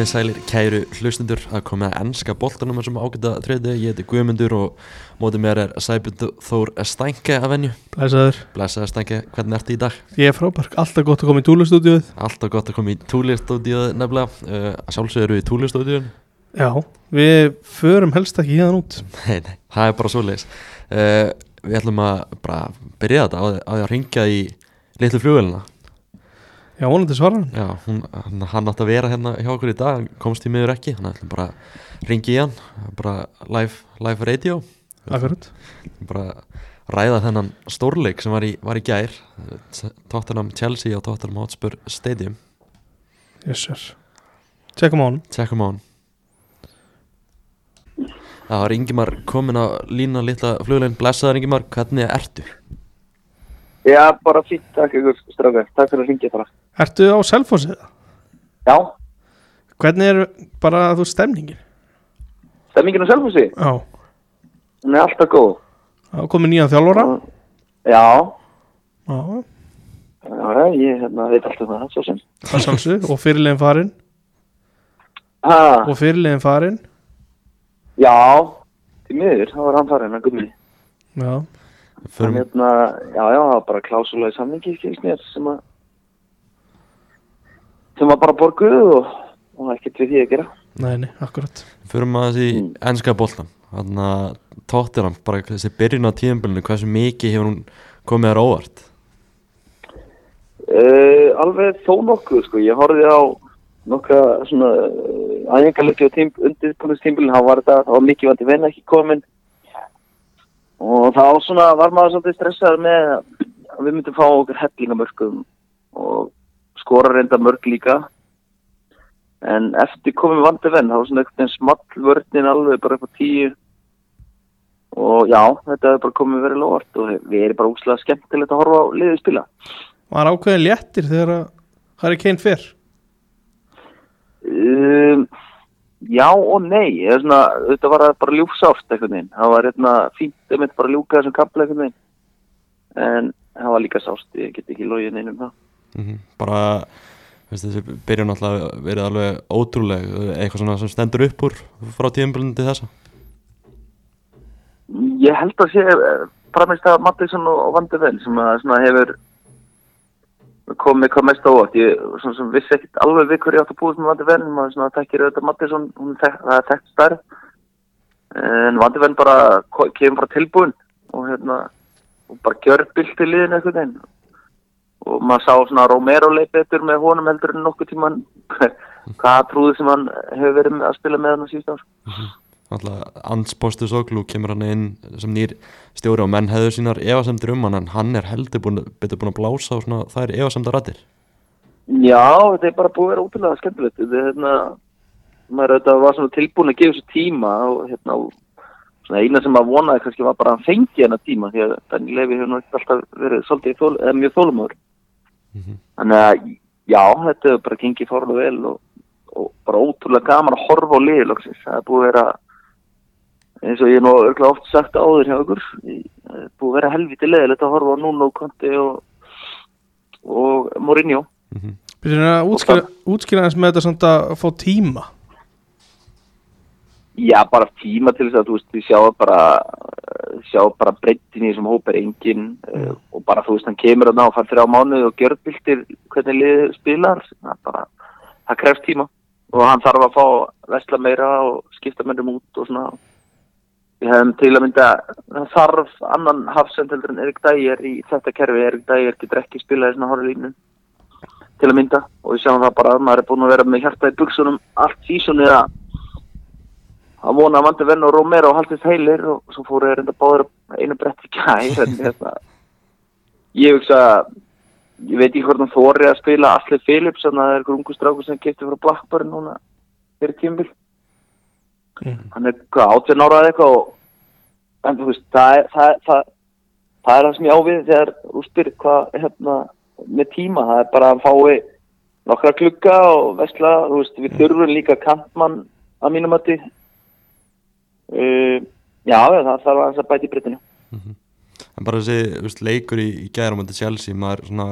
komið sælir kæru hlustundur að komið að ennska boltanum sem ágæta þriði, ég heiti Guðmundur og mótið mér er Sæbjörn Þór Stænke að venju. Blæsaður, Blessaður Stænke, hvernig ertu í dag? ég er frábær, alltaf gott að koma í túlustúdíuð Alltaf gott að koma í túlistúdíu nefnilega, uh, sjálfsögur eru við í túlistúdíun. Já, við förum helst ekki hérna út Nei, nei, það er bara svoleiðis. Uh, við ætlum að bara byrja þetta á, á að ringja í litlu flugvelina. Já, vonandi svara hann. Já, hún, hann, hann átti að vera hérna hjá okkur í dag, hann komst í miður ekki, hann ætlum bara að ringi í hann, bara live, live radio. Akkurat. Bara ræða þennan stórleik sem var í, var í gær. Tottenham Chelsea og Tottenham Hotspur Stadium. Yes sir. Tjekkum á hann. Tjekkum á hann. Það var Ingimar komin að lína litla fluglegin Blessaður Ingimar, hvernig ertu? Já, bara fínt, takk ykkur strákar, takk fyrir að ringja bara. Ertu á Selfossi? Já, Hvernig er bara þú stemningin? stemmingin á Selfossi, Já, hún er alltaf góð. það komið nýjan þjálfóra Já, Já, já, ég hérna, veit alltaf það, svo sem. það sjálfsög Og fyrirlegin farin Ha, Og fyrirlegin farin já, til miður, það var hann farin að gummi. Já, Hann Förum, hérna, já, já, það bara klásula í samningi, skilst mér, sem að, sem var bara borguð og, og ekkert við því að gera. nei, nei, akkurat förum að þessi mm. ennska boltan Þannig að Tottenham, bara þessi byrjun á tíðanbölinu Hversu mikið hefur hún komið þér óvart? Uh, alveg þó nokkuð, sko, ég horfði á nokkra svona uh, aðengarleiki og tím, undirbúinustímbilin, þá var þetta, þá var mikið vandi venn ekki komin og þá svona var maður svolítið stressaður með að við myndum fá okkur hellingamörkum og skora reynda mörg líka. En eftir komum vandi venn, þá var svona eitthvað small vörnin alveg bara upp á tíu. Og já, þetta hefur bara komið verið lofart og við erum bara úslega skemmtilegt að horfa á liðið spila. Var ákveðin léttir þegar að Harry Kane fyrr Um, já og nei, er svona, þetta var bara ljúfsárt einhvern veginn, það var hérna fínt einmitt bara að ljúka þessum kapla einhvern veginn. En það var líka sárt, ég get ekki logið einum það. Mm Bara, veist, þessi byrjun alltaf verið alveg ótrúleg Eitthvað svona sem stendur upp úr frá tíðanbölinu til þessa? Ég held að sé eh, framist að Mattisson og og Vandi Vel sem að svona hefur komið hvað mest á ótt, ég svona sem vissi ekkit alveg við hverju átt að búið með Vandi Vel, maður svona þekkir auðvitað Mattisson, það er þekkt stærð. En Vandi Vel bara kemur bara tilbúin og hérna og bara gjör bilt í liðinu einhvern veginn og maður sá svona Romero leik betur með honum heldur en nokkuð tíman hvað trúði sem hann hefur verið með að spila með hann á síðust ár Alltaf Anspostu Soglu kemur hann inn sem nýr stjóri og menn hefur sínar efasemdir um hann en hann er heldur búin, betur búin að blása og svona það er efasemdar rættir Já, þetta er bara búið að vera ótrúlega skemmtilegt. Þetta er hérna, maður auðvitað var svona tilbúin að gefa þessu tíma og hérna, svona eina sem maður vonaði kannski var bara að hann fengi hennar tíma því að Daniel Levi hefur ekki alltaf verið svolítið þól, eða mjög þólumöður. Þannig að, já, þetta hefur bara gengið fórlega vel og, og bara ótrúlega gaman að horfa á liði loksins. Það er búið að vera, eins og ég hef nú örgulega oft sagt áður hjá okkur, það er búið að vera helviti leðilegt að horfa á Nuno Conte og, og Mourinho. Byrjum að útskýra, útskýra eins með þetta samt að fá tíma Já, bara tíma til þess að þú veist, við sjáum bara, eh, sjá bara breytin í þessum hóp er engin mm. og bara þú veist, hann kemur að ná og fær þrjá mánuð og gjörbildir hvernig liðið spilar, það er bara, það krefst tíma og hann þarf að fá vesla meira og skipta mennum út og svona. Við hefum til að mynda, það þarf annan hafsend heldur en Erik Dæger í þetta kerfi, Erik Dæger getur ekki spilað í svona horri línu til að mynda og við sjáum það bara að maður er búin að vera með hjarta í buksunum allt sísonið að að vona að vandi venn og Romero haldist heilir og svo fóru þeir enda báður einu brett í en hérna ég hugsa ég veit ekki hvort hann þóri að spila Asli Phillips þannig að það er einhver ungu strákur sem getur frá Blackburn núna fyrir tímbil hann er hvað 18 ára eða eitthvað og en þú veist það er það, það, það er það sem ég ávið þegar þú spyrir hvað hérna með tíma. Það er bara að fái nokkra klukka og vesla þú veist við þurfum líka kantmann að mínum að því Uh, já, það þarf að bæta í breytinu. en bara þessi leikur í, í gæra mútið Chelsea maður svona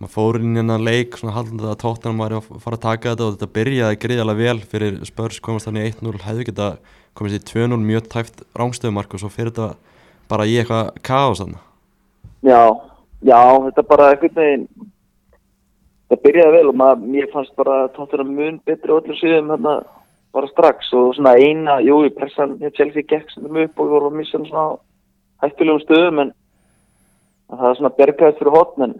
maður fór inn í hennan leik svona haldandi að tóttunum var að fara að taka þetta og þetta byrjaði gríðalega vel fyrir spörs komast þannig í 1-0 hefði geta komist í 2-0 mjög tæft rángstöðumark og svo fyrir þetta bara í eitthvað þarna Já, já, þetta bara veginn það byrjaði vel og maður, mér fannst bara tóttur að mun betri á öllum síðum hérna bara strax og svona eina, jú, í pressan hér Chelsea gekk sem þeim upp og við vorum að missa hann svona hættulegum stöðum en það er svona bergaðist fyrir hotn en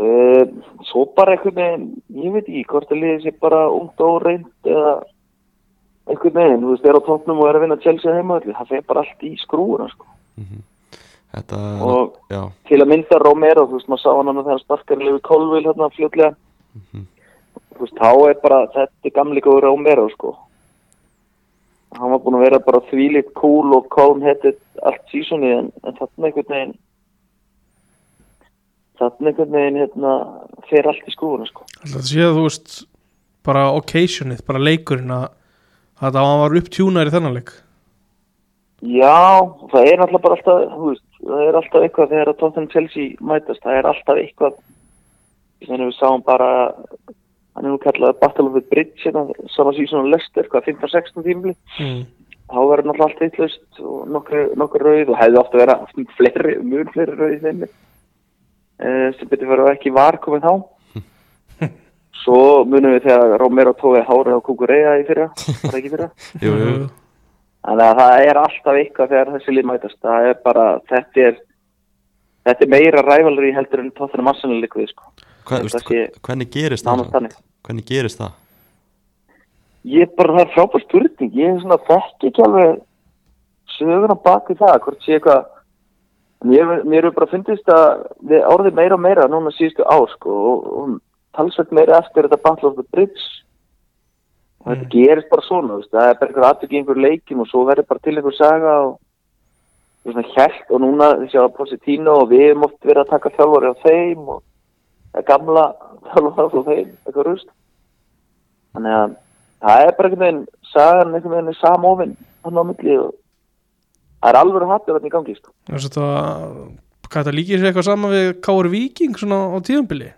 uh, svo bara einhvern veginn, ég veit ekki hvort að liði sér bara ungt og reynd eða einhvern veginn, þú veist, er á tóknum og er að vinna Chelsea heima það fer bara allt í skrúuna sko. Þetta, Og- já, til að mynda Romero, þú veist, maður sá hann þegar hann sparkar Levi Colville hérna fljótlega. Þú veist, þá er bara þetta gamli góður Romero, sko. Hann var búin að vera bara þvílitt cool og calm headed allt sísoni, en, en þarna einhvern veginn þarna einhvern veginn hérna, fer allt í skrúfuna, sko. Þetta sé að þú veist bara occasionið, bara leikurinn að hann var upptjúnar í þennan leik. Já, það er náttúrulega bara alltaf, þú veist, það er alltaf eitthvað þegar að Tottenham Chelsea mætast, það er alltaf eitthvað, þannig við sáum bara, hann nú kallað Battle of the Bridge, sama síðan og Leicester, hvað, 15-16 tímli, mm. þá verður náttúrulega allt eitlaust og nokkur, rauð og hefði ofta vera fleiri, mjög fleiri rauð í þeimli, uh, sem betur verið ekki var komið þá. Svo munum við þegar Romero tóði hárið á Kukureya í fyrra, var ekki fyrra? Þannig að það er alltaf eitthvað þegar þessi lið mætast. Það er bara, þetta er, þetta er meira rævalri heldur en tóttunum massanlega líkuði, sko. Þetta veist, sé hvernig gerist það? Hvernig gerist það? Ég bara, það er frábær spurning. Ég er svona, þekki ekki alveg söguna bak við það, hvort sé eitthvað. Mér, mér er bara fundist að við orðið meira og meira núna síðustu ár, sko, og, og talsveit meira eftir þetta Battle of the Bridge. Og þetta gerist bara svona, veist, það er bara einhver aðtöki í einhver leikim og svo verður bara til einhver saga og og svona hjælt og núna þið sjá Positino og við hefum oft verið að taka þjálfari á þeim og það gamla þjálfari á þeim, eitthvað rust þannig að það er bara einhvern veginn sagan einhvern veginn er samofinn hann á milli og það er alveg hattur í gangi sko. Þess að þetta hvað þetta líkir sér eitthvað saman við Káur Víking svona á tíðanbili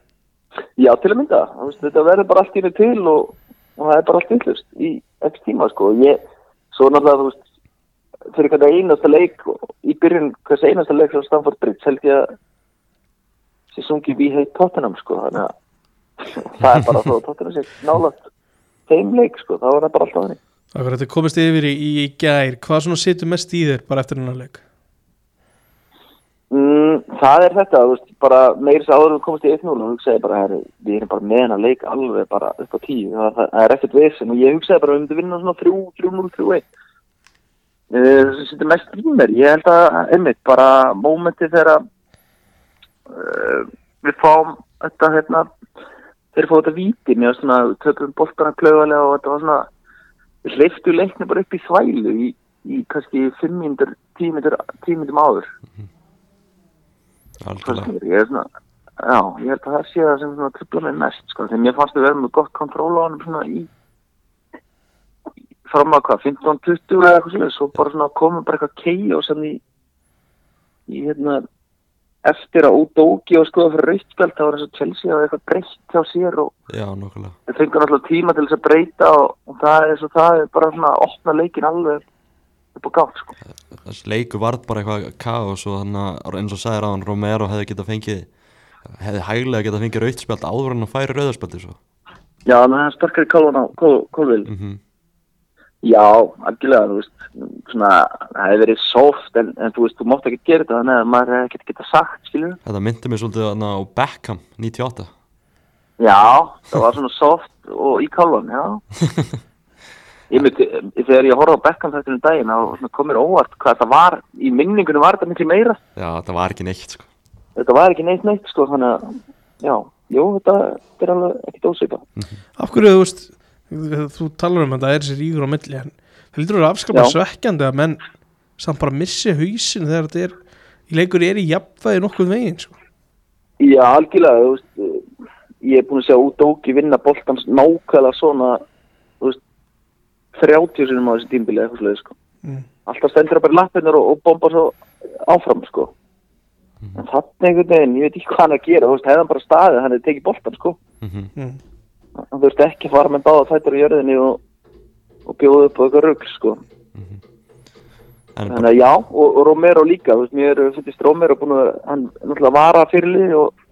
já til að mynda, þetta verður bara allt í henni til og, og það er bara allt yllust í ekki tíma sko. Ég, svo náttúrulega þú veist fyrir hvernig einasta leik í byrjun hvers einasta leik frá Stamford Bridge held ég að sé sungið við heit Tottenham sko þannig að það er bara þó að Tottenham sé nálat þeim leik sko, þá er það bara alltaf þannig Það fyrir þetta komist yfir í, í gær. Hvað svona situr mest í þér bara eftir hennar leik? Mm, það er þetta, þú veist, bara að áður við komast í 1-0 og hugsaði bara, herri, við erum bara með hennar leik alveg bara upp á 10, það, það, er ekkert vesen og ég hugsaði bara, við myndum vinna svona 3-0, 3-1 það sem sittur mest í mér, ég held að einmitt, bara mómenti þegar uh, við fáum þetta, hérna þeir fóðu þetta víti, var svona töpum boltana klauðarlega og þetta var svona við hleyftu leikni bara upp í þvælu í, í kannski 5 minútur 10 minútur 10 minútum áður. Skilur, ég er svona já, ég held að það sé það sem svona trubla mig mest sko, þegar mér fannst við verðum með gott kontról á hann svona í fram að hvað, 15-20 eða eitthvað svolítið, svo bara svona komum bara eitthvað kei og sem í í hérna eftir að útóki og skoða fyrir raustspjald þá var þess að Chelsea hafa eitthvað breytt hjá sér og Já, þeir fengur náttúrulega tíma til þess að breyta og, og það er svo það er bara svona að opna leikin alveg upp á gátt sko. Þessi leiku varð bara eitthvað kaos og þannig að eins og sagði ráðan Romero hefði getað fengið hefði hæglega getað fengið rautspjald áður en að færi rauðarspjaldi svo. Já, þannig að það sparkar í kólun á kólvil Mm Já, algjörlega, þú veist, svona, það hefur verið soft, en, en þú veist, þú mátt ekki gera þetta, þannig að maður hefði ekki geta sagt, skiljum. Þetta myndi mig svolítið þarna á Beckham 98. Já, það var svona soft og í kálvan, já. Ég myndi, þegar ég horfði á Beckham þetta um daginn, þá kom mér óvart hvað það var, í minningunum var þetta miklu meira. Já, þetta var ekki neitt sko. Þetta var ekki neitt neitt, sko, þannig að, já, jú, þetta, þetta er alveg ekkert ósvipað. Af hverju þú veist þú talar um að það er þessi ríkur á milli en það lítur að vera afskaplega Já. svekkjandi að menn samt bara missi hausin þegar þetta er í leikur er í jafnvægi nokkuð veginn sko. Já, algjörlega, þú veist, ég er búin að sjá út óki vinna boltans nákvæmlega svona, veist, 30 sinum á þessi tímbili eitthvað sluðið, sko. mm. alltaf stendur það bara í lappinnar og, og bombar svo áfram sko en þannig einhvern veginn, ég veit ekki hvað hann er að gera hann bara staðið, hann hefði tekið boltan sko Mhm. mm. hann þú veist ekki fara með báða fætur í jörðinni og, og bjóða upp á eitthvað rugl sko. En þannig að já, og, og Romero líka þú veist, mér finnst Romero búin að hann náttúrulega vara fyrirlið og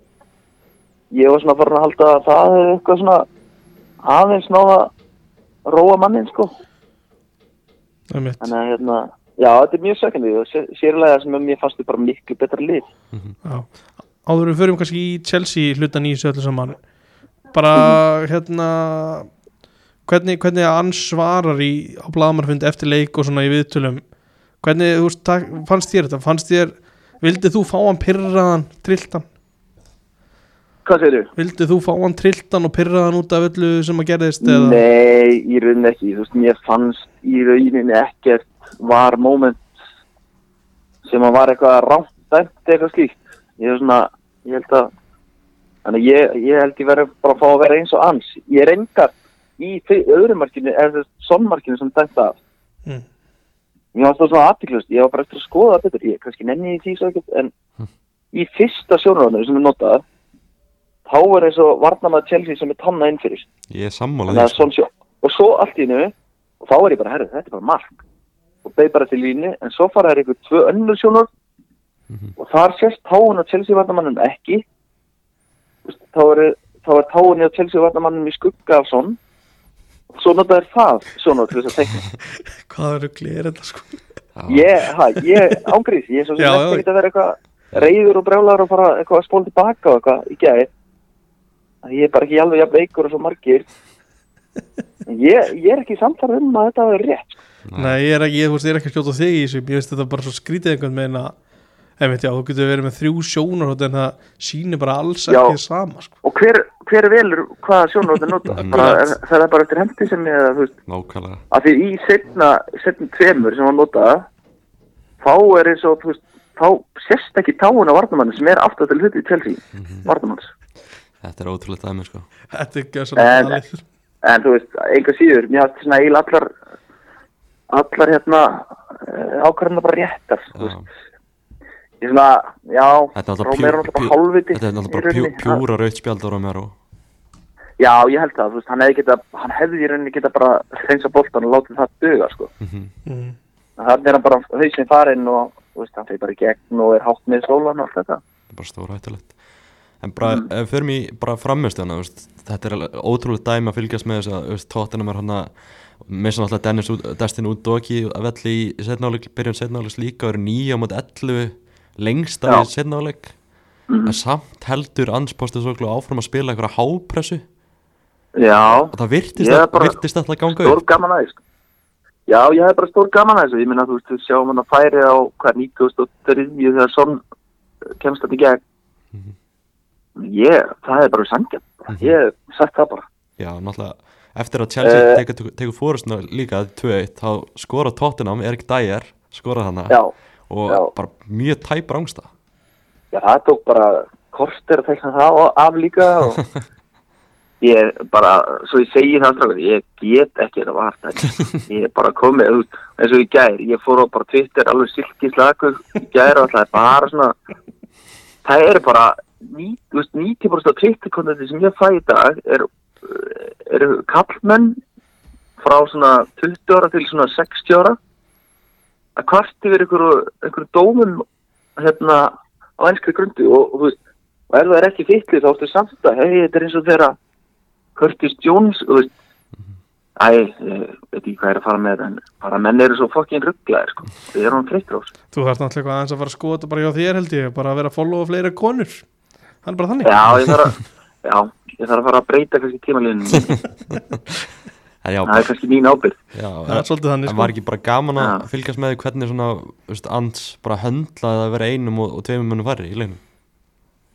ég var svona farin að halda að það hefði eitthvað svona aðeins náða róa mannin sko. Þannig að hérna, já, þetta er mjög sökandi og sé- sérlega sem að mér fannst þetta bara miklu betra lið. Já. áður við förum kannski í Chelsea hlutan í þessu öllu saman bara hérna hvernig, hvernig hann svarar í, á blaðmarfund eftir leik og svona í viðtölum hvernig, þú veist, fannst þér þetta fannst þér, vildið þú fá hann pyrraðan trilltan, Hvað segir þú? vildið þú fá hann trilltan og pyrraðan út af öllu sem að gerðist eða? Nei, í rauninni ekki, þú veist, mér fannst í rauninni ekkert var moment sem að var eitthvað rámt eitthvað slíkt. Ég er svona, ég held að, þannig ég, ég held ég verið bara að fá að vera eins og ans. Ég er engar í þau- öðru markinu, eða þess sonnmarkinu sem dæmt af. Mm. Mér fannst það svona aðtíklust, ég var bara eftir að skoða betur, ég kannski nenni í því svo ekkert, en í fyrsta sjónaröðinu sem er notað, þá er eins og varnamað Chelsea sem er tanna inn fyrir. ég er sammála Þannig því að sko. og svo allt í einu og þá er ég bara, herru, þetta er bara mark og beig bara til línu, en svo fara þær ykkur tvö önnur sjónur Mhm. og þar sést táun á Chelsea varnamannum ekki þá er, þá er táun á Chelsea varnamannum í skugga af svon og svo notaður það sjónur til þess að tekna hvað er rugli er þetta sko? Ég, ha, ég ángrís, ég er svo sem Já, já. ekki að vera eitthvað reyður og brjálar og fara eitthvað að spóla tilbaka og eitthvað í gæði ég er bara ekki alveg jafn veikur og svo margir. Ég, ég er ekki samfara um að þetta er rétt Nei, ég er ekki, ég, ég er ekki að skjóta þig í þessu Ég veist þetta bara svo skrítið einhvern veginn að einmitt, já, þú getur verið með þrjú sjónar en það sýnir bara alls Já. ekki sama sko. og hver, hver velur hvaða sjónur þetta nota Mm. bara, er, það er bara eftir hendi sem ég þú veist, nákvæmlega að því í setna, setna tveimur sem hann nota þá er eins og þú veist, þá sést ekki táun á varnamann sem er aftur til hluti í Chelsea Mhm. varnamanns þetta er ótrúlega dæmi sko. Þetta er ekki svona En- galið. en þú veist, einhver síður mér hafði svona eiginlega allar allar hérna ákvarðan bara réttar þú veist. Ég svona, já þetta er alltaf er bara hálfviti þetta er alltaf bara pjúra raut spjald á Romero já, ég held það, þú veist, hann hefði geta hann hefði í rauninni geta bara hreinsa boltan og látið það duga, sko. Mhm. mm. þannig er hann bara hausinn farinn og þú veist, hann fyrir bara í gegn og er hátt með sólan og allt þetta. Þetta er bara stóra hættulegt en bara, ef við förum í bara frammeðstöðuna þetta er ótrúlega dæmi að fylgjast með þess að þú veist, tóttinum er hann að missa náttúrulega Dennis út, Destin út doki að velli í setnáleiks líka og eru nýja á móti 11 lengst af Já. í setnáleik en samt heldur anspostu svo áfram að spila einhverja hápressu. Já, og það virtist, Ég að, alltaf að ganga stór upp gaman aðeins já, ég hef bara stór gaman aðeins ég minna, þú veist, þú sjáum hann að færi á hvað 93 þegar sonn kemst þetta í gegn. Mhm. ég, það er bara sangjart ég hef sagt það bara. Já, náttúrulega, eftir að Chelsea Eh. tekur, fórustuna líka 2-1, þá skora Tottenham, Erik Dyer, skora hana. Já, og já. bara mjög tæp rángsta. já, það tók bara korter að tekna það af líka og ég bara, svo ég segi það strákar, ég get ekki þetta vart ég er bara komið, eins og í gær ég fór á bara Twitter alveg silkislagur í gær og það er bara svona það eru bara ní- þú veist, 90% af Twitter-kontenti sem ég fæ í dag er, eru kallmenn frá svona 20 ára til svona 60 ára að kvart yfir einhverju, dómum hérna á enskri grundu og, og og ef það er ekki fytli þá ertu samt að, hei, þetta er eins og þeirra Curtis Jones, og þú veist æ, veit ekki hvað er að fara með en bara menn eru svo fokkin rugglaðir sko, þið eru hann þreyttur á þessu. Þú þarf náttúrulega aðeins að fara að skoða þetta bara hjá þér held ég bara að vera að followa fleiri konur. Það er bara þannig. Já, ég þarf að já, ég þarf að fara að breyta kannski já, það er kannski mín ábyrgð já Það er svolítið þannig en sko var ekki bara gaman að Já. fylgjast með því hvernig svona, veist, Ants bara höndlaði að vera einum og, og tveimum munum færri í leiknum.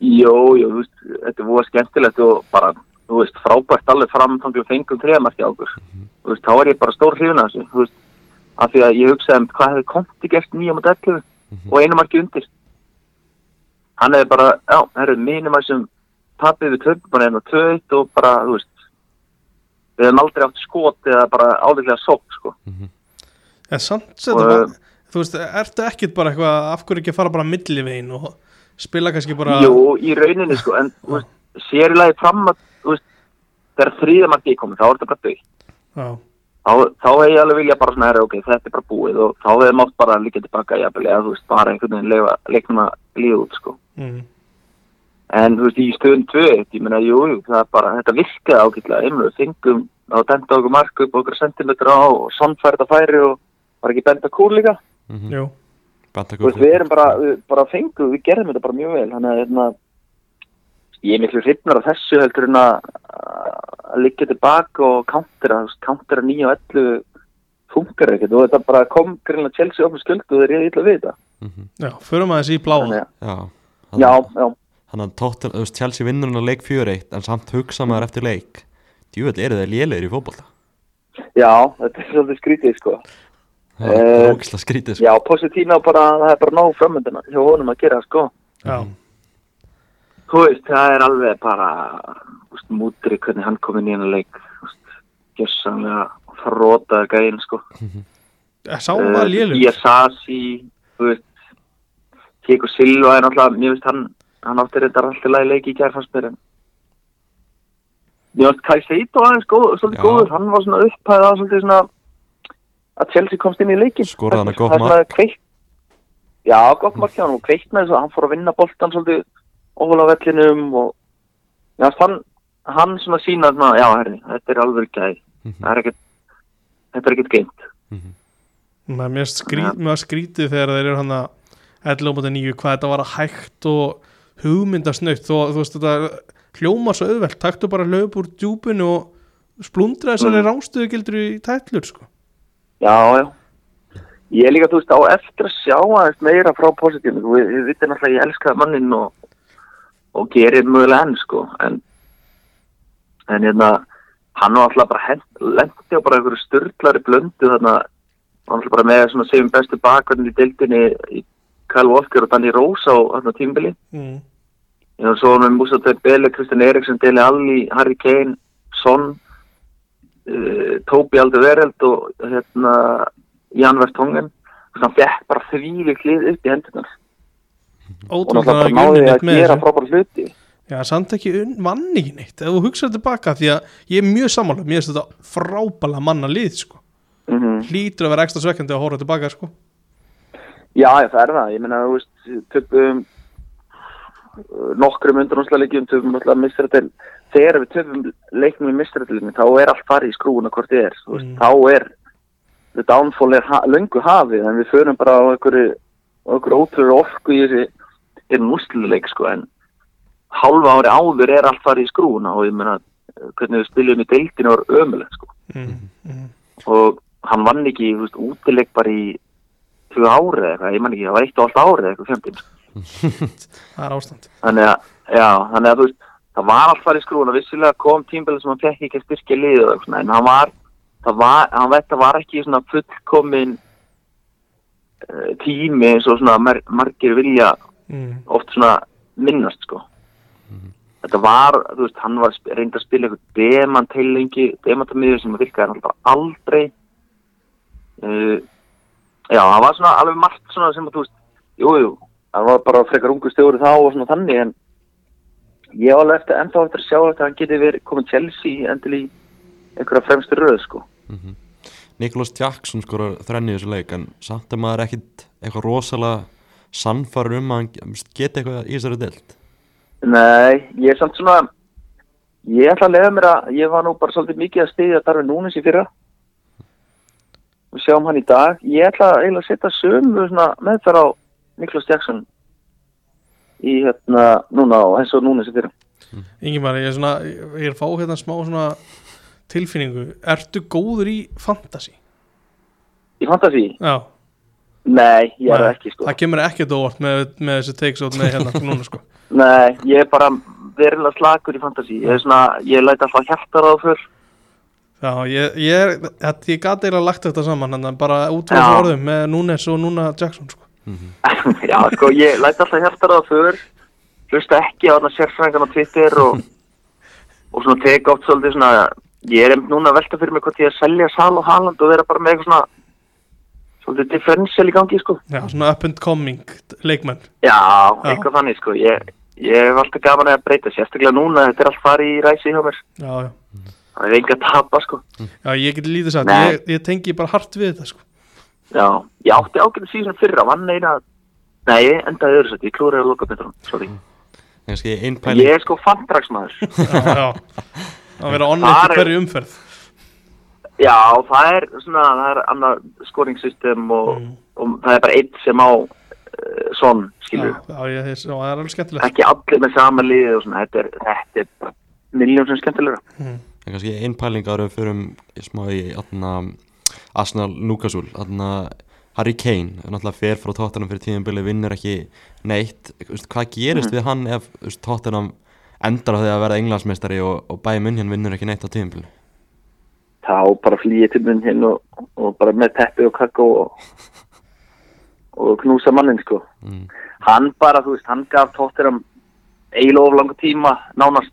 Jó, jó, þú veist, þetta voru skemmtilegt og bara, þú veist, frábært alveg framfanglega fengum treðamarki á okkur. Þú veist, þá er ég bara stór hrifin af þessu, þú veist, af því að ég hugsaði um hvað hefði Konti gert nýja mot 11 og einu marki undir. Hann hefði bara, já, herru, mínum að sem tapið við töfum bara einu og tvöitt og bara, þú veist, við hefum aldrei átt skot eða bara áðurlega sók, sko. En samt Og, þetta var Þú veist, ertu ekkit bara eitthvað af hverju ekki að fara bara millivegin og spila kannski bara Jú, í rauninni sko, en veist, sér í lagi fram að, veist, þegar þrýða marki er komið, þá er þetta bara dög. já, Þá, þá hef ég alveg vilja bara svona, herra, ok, þetta er bara búið og þá hefur mátt bara líka tilbaka, jafnvel, eða þú veist, bara einhvern veginn leiknum að líða út, sko. mm, En þú veist, í stöðun 2, ég meina, jú, jú, það er bara, þetta virkaði ágætlega, einhverju, þingum, þá denda okkur mark upp okkur sentimetra á og að færi og var ekki benda kúr líka. Mhm. jú Benta Þú veist, við erum bara, við bara fengum, við gerðum þetta bara mjög vel, þannig að, hérna, ég er miklu hrifnar af þessu heldur en að, að liggja tilbaka og countera, countera 9 og 11 funkar ekkert og þetta bara kom greinlega Chelsea upp með skuld og þeir eru illa við þetta. Mhm. já, förum aðeins í að, Já, já, já, Þannig að Tottenham, þú veist, Chelsea vinnur hann að leik 4-1 en samt hugsa maður eftir leik Djúvel eru þeir lélegir í fótbolta já, þetta er svolítið skrítið, sko. Það er Eh, ógislega skrítið sko. Já, Positína bara, það er bara nóg framöndina hjá honum að gera, sko. já, Þú veist, það er alveg bara, mútri hvernig hann kom inn í hennar leik, þú veist, gjössanlega frótaði gæinn, sko. Eh, sá var lélug Í Sasi, þú veist, Kiko Silva er náttúrulega, mér veist, hann, hann átti þetta alltaf lagi leiki í kærfarsmyr, en mér veist, Kai Seito aðeins góð, svolítið Já. góður, hann var svona upphæðað, svolítið svona, að Chelsea komst inn í leikin. Skoraði hann að gott Það svona kveikt, já, gott mark hjá hann og kveiknaði svo, hann fór að vinna boltan svolítið óvala vellinum og já, hann, hann svona sína svona, já, herri, þetta er alveg það er ekkert, þetta er ekkert geimt. Mér mér skrít, mér skrítið þegar þeir eru hann að 11.9 hvað þetta var að hægt og hugmyndasnöytt þú veist þetta hljóma svo auðvelt, taktu bara löp úr djúpinu og splundra þessari mm. rángstöðu gildur í tætlur sko. Já, já. Ég er líka, þú veist, á eftir að sjá aðeins meira frá positífum. Við, við vitum alltaf að ég elska mannin og, og gerir mögulega enn, sko. En, en hérna, hann var alltaf bara lendi á bara einhverju styrlari blöndu þarna. Hann var bara með svona segjum bestu bakverðin í deildinni í Kyle Walker og Danny Rose á þarna tímbili. mm. Ég var svo með Musa Tebele, Kristjan Eriksson, Deli Alli, Harry Kane, Son, uh, Tobi Aldervereld og hérna Jan Vertongen. Þannig að hann fekk bara þvílik lið upp í hendunar. Og ótrúlega náttúrulega bara ekki náði unni að neitt með gera þessu frábæra hluti. Já, samt ekki vann ekki neitt ef þú hugsaður tilbaka því að ég er mjög sammála mér finnst þetta frábæla manna lið sko. Mm hlýtur að vera ekstra svekkandi að hóra tilbaka sko. Já, já, það er það. Ég meina, þú veist, töpum nokkrum undanúsleikjum. Þegar við töpum leiknum í mistrættilinu, þá er allt farið í skrúuna hvort þið er. Mm. Þá er, the downfall er ha löngu hafið, en við förum bara á einhverju, ótrúru orku í þessi, er múslileik, sko, en hálfa ári áður er allt farið í skrúuna og ég meina, hvernig við spiljum í deildinu var ömuleg, sko. mm. Mm. Og hann vann ekki, útileik bara í tvö ári eða eitthvað, ég man ekki, það var eitt og allt ári eða eitthvað fjandinn, sko. Það er ástand Þannig að, já, þannig að þú veist, það var allt farið í skrúuna, vissilega kom tímbilið sem hann fekk ekki að styrkja og svona, en hann var, það var, hann veit að var ekki svona fullkomin uh, tími eins og svona mar margir vilja mm. oft svona minnast, sko. Þetta var, þú veist, hann var reyndi að spila eitthvað demant heilengi, demantamiður sem virkaði bara aldrei. Uh, já, það var svona alveg margt svona sem að, þú veist, jú, jú, hann var bara frekar ungu stjóri þá og svona þannig, en ég var alveg eftir, ennþá eftir að sjá að hann geti verið komið Chelsea endil í einhverja fremstu röð, sko. Nicholas Jackson skorar þrenni í þessu leik en samt er maður ekkit eitthvað rosalega sannfarur um að hann geti eitthvað í þessari deild? Nei, ég er samt svona ég ætla að leiða mér að ég var nú bara svolítið mikið að stiðja Darvin Núnes í fyrra. Og sjáum hann í dag. Ég ætla að setja sömu meðferð á Niklas Jackson í hérna núna og eins og Núnes í fyrra Ingimar, ég er svona ég er fá hérna smá svona tilfinningu ertu góður í fantasy? Í fantasi? Já, Nei, ég er Nei, ekki sko það kemur ekkert óvart með, með þessi takes out með hérna núna sko Nei, ég er bara verilega slagur í fantasi ég er svona, ég læti alltaf hjartar á það fyrr Já, ég, ég, er, þetta- ég gat eiginlega lagt þetta saman hann bara út Já. þessu orðum með Núnes og núna Jackson sko. Já, sko, ég læti alltaf hjartar á það fyrr hlusta ekki á þarna sérfræðingan á Twitter og, og svona teka oft svolítið svona ég er einmitt núna að velta fyrir mig hvort ég að selja Sal og Haaland og vera bara með eitthvað svona svolítið differential í gangi sko. Já, svona up and coming leikmenn. Já, Já. eitthvað þannig sko. Ég, ég hef alltaf gaman að breyta sérstaklega núna þetta er allt farið í ræsi hjá mér. Já, já, það er enga að tapa sko. Já ég get lítið sagt Nei. ég, ég tengi bara hart við þetta sko Já, ég átti ágætið síðan fyrra vann eina Nei, endaði öðru sætti, ég klúraði að loka betur sorry. Ég er sko fantraksmaður Já, já. Að vera onni Þar eftir er- hverju umferð. Já, það er svona, það er annar skoringsystem og, Mm. og það er bara eitt sem á uh, svon, skilur. Já, já, ég, já, það er alveg skemmtilegt. Ekki allir með sama liði og svona, þetta er, þetta er bara miljón sem skemmtilega mm. En kannski ein pæling við förum í smá í atna, Arsenal atna, Harry Kane náttúrulega fer frá Tottenham fyrir tíðanbili vinnur ekki neitt. Hvað gerist við hann ef Tottenham endar á því að verða englandsmeistari og, og bæði munn vinnur ekki neitt á tíðanbili þá bara flýja til munn hinn og, og bara með teppi og kakó og, og knúsa mannin sko. Mm. hann bara, þú veist, hann gaf tóttiram eiginlega of langa tíma nánast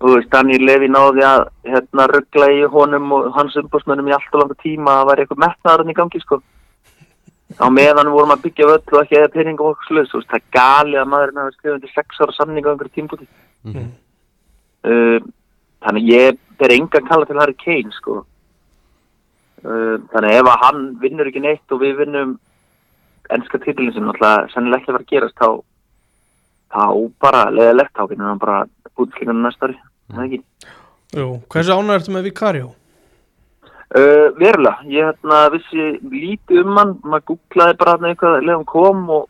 þú veist, Daniel Levi náði að hérna ruggla í honum og hans umbúrsmönnum í alltaf langa tíma að væri eitthvað metnaðarinn í gangi sko. Á meðan vorum að byggja völl og ekki eða pening og sluðs, þú veist, það er gali að maðurinn hafi skrifað undir sex ára samning á einhverju tímbúti Mm. uh, þannig að ég ber engan kalla til Harry Kane sko. Uh, þannig að ef að hann vinnur ekki neitt og við vinnum ennska titilin sem náttúrulega sennilega ekki að fara að gerast þá þá bara leðilegt þá vinnur hann bara útskynnan næsta ári mm. ekki Jú, hversu ánægður ertu með Vicario? Uh, verulega, ég hérna vissi lítið um hann, maður googlaði bara hann eitthvað leðum kom og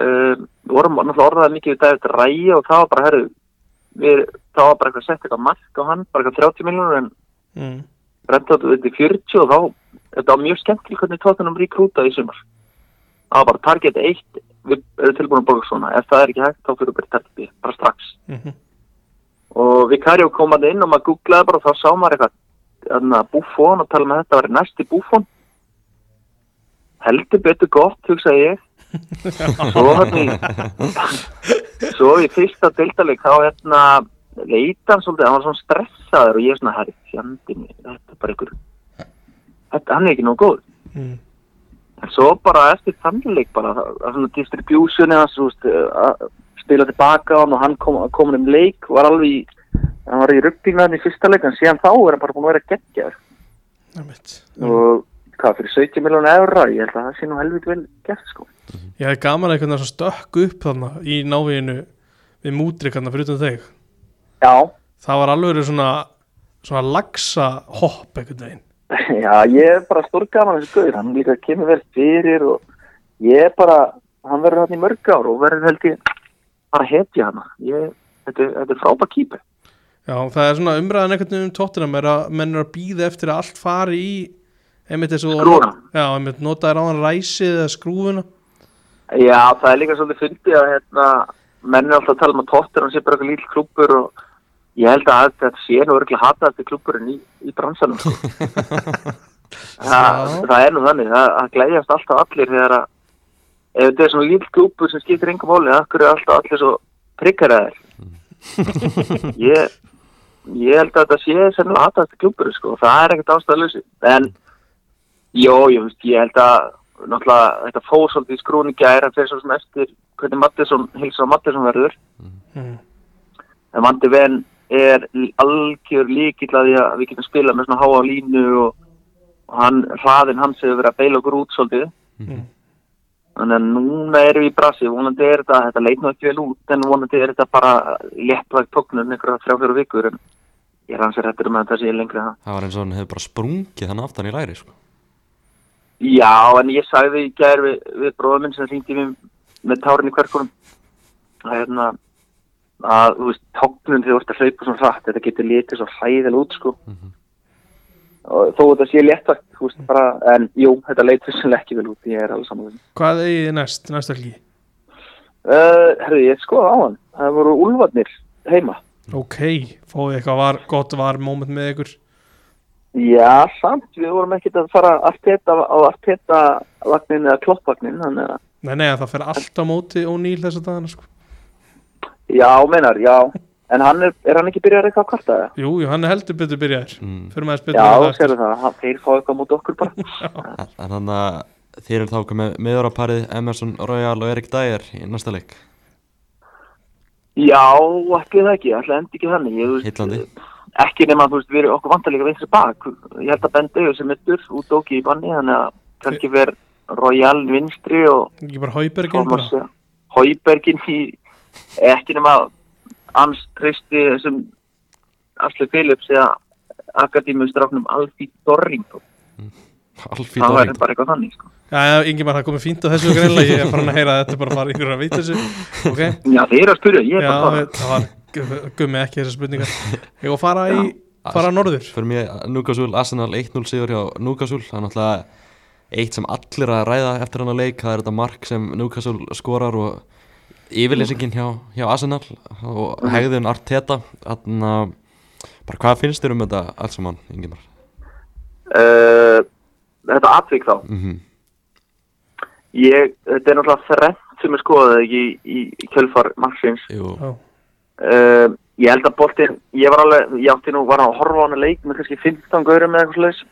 uh, við vorum náttúrulega orðaði mikið við David Ræja og það var bara, herru, við, það var bara eitthvað sett eitthvað mark á hann, bara eitthvað 30 miljónur en Mm. Brentford þetta er 40 og þá, þetta var mjög skemmtileg hvernig tóttunum ríkrúta í sumar. Það var bara target 1, við erum tilbúin að borga svona, ef það er ekki hægt þá fyrir við bara target B, bara strax. Mm Og Vicario kom að inn og maður googlaði bara og þá sá maður eitthvað, að Buffon og tala með þetta var næsti Buffon. Heldur betur gott, hugsaði ég. Svo hann svo í fyrsta dildaleg þá hérna leita hann svolítið, hann var svona stressaður og ég er svona, herri, fjandi þetta er bara ykkur, þetta, hann er ekki nóg góð. Mm. En svo bara eftir þannleik bara, svona distributioni veist, að spila tilbaka á hann og hann kom, kom um leik, var alveg hann var í ruppingnaðin í fyrsta leik, en síðan þá er hann bara búin að vera. Einmitt. Og hvað, fyrir 70 miljónu eurra, ég held að það sé nú helvit vel gert, sko. Ég hef gaman að einhvern veginn stökk upp þarna í návíinu við mútrik þarna fyrir utan þig Já, það var alveg svona svona lagsa hopp einhvern veginn Já, ég er bara stórgaman þessi gauður, hann líka kemur vel fyrir og ég er bara, hann verður hann í mörg ár og verður held ég bara hana. Ég, þetta, er- þetta frábæð kýper. Já, það er svona umræðan einhvern veginn um tóttunum er að menn er að býða eftir að allt fari í einmitt þessu Skrúfuna. Já, einmitt notaði ráðan ræsið eða skrúfuna Já, það er líka svolítið fyndið að hérna, menn er alltaf að tala um að hann sé bara eitthvað lítill klúbbur og ég held að þetta sé nú örgulega hatað eftir klúbburinn í, í bransanum. það, það er nú þannig, það, það glæðjast alltaf allir þegar að ef þetta er svona lítill klúbbur sem skiptir enga máli, það er alltaf allir svo prikkaraðir. ég, ég held að þetta sé sennilega hatað eftir klúbburinn sko, það er ekkert ástæðalösi. En Jó, ég, veist, ég held að náttúrulega þetta fór svolítið í skrúni gæra fyrir svo sem eftir hvernig Mattisson, Hilsar Mattisson verður mm. en Mandi Venn er algjör líkill að að við getum spilað með svona háa línu og, og hann, hraðin hans hefur verið að beila okkur út svolítið Mm. þannig að núna erum við í brasi vonandi er þetta, þetta leit nú ekki vel út en vonandi er þetta bara léttvægt tóknun einhverja þrjá fjóru vikur en ég er hans er hættur um að þetta sé lengri en það Það var eins og hann hefði bara sprungið hann aftan í læri sko. Já, en ég sagði í gær við, við bróðum minn sem hringdi mér með tárin í hverkunum að hérna að, þú veist, tóknun þegar þú ert að hlaupa svona hratt, þetta getur litið svo hræðilega út, sko Mhm. og þó þetta sé léttvægt, þú veist, bara en jú, þetta leit vissulega ekki vel út, ég er alveg saman Hvað eigið þið næst, næst helgi? uh, Herðu, ég skoða á hann það voru úlfarnir heima Ok, fóðið eitthvað var, gott var moment með ykkur Já, samt, við vorum ekkert að fara arteta á arteta vagnin eða kloppvagnin, Nei, nei, það fer allt á móti og nýl þess að dagana sko. Já, meinar, já En hann er, er hann ekki byrjað eitthvað að kvarta það? Jú, jú, hann er heldur betur byrjaðir mm. Fyrir maður Já, með það sérðu það, hann- þeir fá eitthvað mútið okkur bara. En þannig að þeir eru þá komið meðuraparið Emerson Royal og Erik Dyer í næsta leik Já, ekki það ekki, alltaf endi ekki þannig. Ég, Heillandi. Ekki nema, þú veist, við erum okkur vantarleika vinstri bak. Ég held að Ben Davis er mittur út óki í banni, þannig að kannski fer Royal vinstri og Ekki bara Haubergin bara Thomas Haubergin í ekki nema hans treysti þessum Asli Phillips eða akadémustráknum Alfí Dorrington. Alfí Það væri Dorrington. bara eitthvað þannig, sko. Já, já, Ingi það komið fínt á þessu greinlega Ég er farin að heyra að þetta er bara að fara ykkur að veit þessu. Ok, Já, þeir eru að spyrja, ég er já, bara að fara. það var gu- gummi ekki þessar spurningar. Ég var að fara í, fara norður. Fyrir mér Núkasúl, Arsenal 1-0 sigur hjá Núkasúl Það er náttúrulega eitt sem allir að ræða eftir hann að leik. Það er þetta mark sem Núkasúl skorar og yfirlýsingin hjá, hjá Arsenal og hegðun Arteta að bara hvað finnst þér um þetta allt saman, Ingimar? Uh, þetta atvik þá. Mm Ég, þetta er náttúrulega þrennt sem er skoðað ekki í, í, í kjölfar Já, Uh, ég held að boltinn, ég var alveg, ég átti nú var að horfa á hana leik með kannski 15 gaurum eða eitthvað slags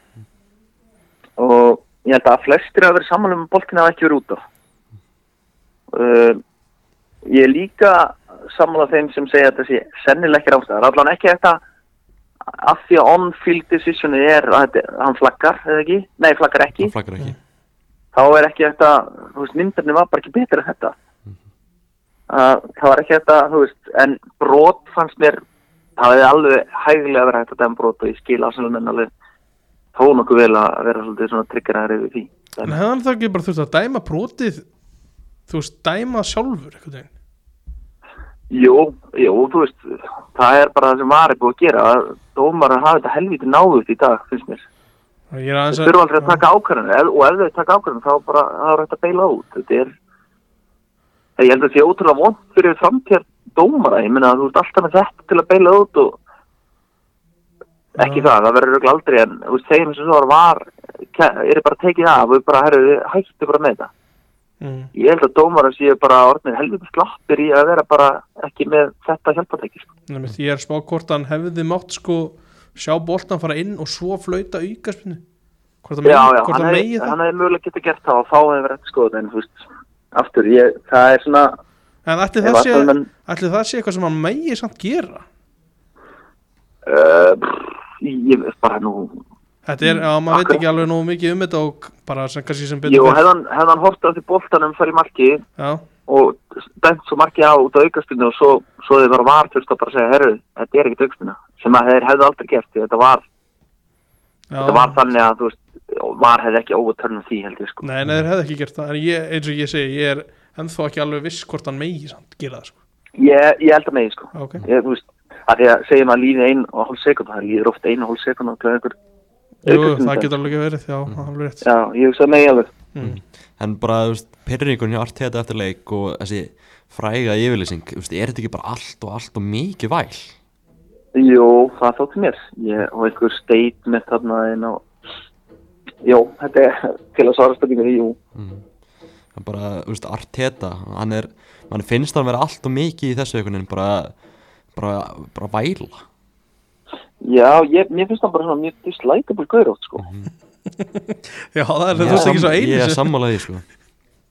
og ég held að flestir hafa verið saman um að boltinn hafa ekki verið út á. Uh, ég er líka saman af þeim sem segja að þetta sé sennileg ekki rámstæðar. Allan ekki þetta af því að on-field decisioni er að þetta, hann flaggar, eða ekki? Nei, flaggar ekki. það flakkar ekki Þá er ekki þetta, þú veist, myndarni var bara ekki betur en þetta. Uh, það var ekki þetta, þú veist, en brot fannst mér, það hefði alveg hægilega verið hægt að dæma brot og ég skil ásælum alveg þó nokkuð vel að vera svolítið svona tryggeraðar yfir því. en hefði hann þá ekki bara þurft að dæma brotið Þú veist, dæma sjálfur einhvern veginn Jú, jú, þú veist, það er bara það sem var búið að gera. Dómar að hafa þetta helviti náðut í dag, finnst mér. Þeir þurfa aldrei að taka ákvarðanir og ef þeir taka ákvarðanir þá bara, það er hægt að beila út. Þetta er, ég held að það sé ótrúlega vond fyrir framtíðar dómara. Ég meina að þú ert alltaf með þetta til að beila út og ekki það, það verður aldrei en þú veist, segjum sem svo var, er bara tekið af og bara, herru, hættu bara með þetta. Mm. Ég held að dómara séu bara orðnir helviti slappir í að vera bara ekki með þetta hjálpatæki. Sko. Ég er spá hvort hann hefði mátt sko sjá boltan fara inn og svo flauta hann Já, já, hann hefði hefði mögulega getið gert það og þá hefði verið eftir skoðun en þú veist, aftur, ég, það er svona En ætli það, sé, Arsenalmenn- ætli það sé eitthvað sem hann megi samt gera Uh, pff, ég veist bara nú Þetta er, já, maður veit ekki alveg nógu mikið um þetta og bara sem, kannski sem betur Jú, hefðan, hefðan hort á því boltanum fyrir marki Já, og dæmt svo marki á út á aukastinu og svo, svo þið var var þurft að bara segja herru, þetta er ekkert aukastina sem að þeir hefðu aldrei gert því þetta var, já. þetta var þannig að þú veist, var hefði ekki óvutörnum því held ég sko. Nei, nei, þeir hefði ekki gert það En ég, eins og ég segi, ég er ennþá ekki alveg viss hvort hann megi samt gera það sko. ég, ég held að megi sko. Ok, ég, Jú, það getur alveg ekki verið, já, það er alveg rétt. Já, ég hugsa að megi alveg. Mm. En bara, þú veist, pyrringun hjá Arteta eftir leik og þessi fræga yfirlýsing, þú veist, er þetta ekki bara allt og allt og mikið væl? Jú, það þótti mér. Ég, og einhver statement þarna inn á Jú, þetta er til að svara spurningu jú. Það er bara, þú veist, Arteta, hann er, mann finnst hann vera allt og mikið í þessu veginn, bara, bara, bara væla. Já, ég, mér finnst það bara svona mjög dislikable gaur átt sko. Já, það er, veist ekki svo einu Ég er sammálaði, sko.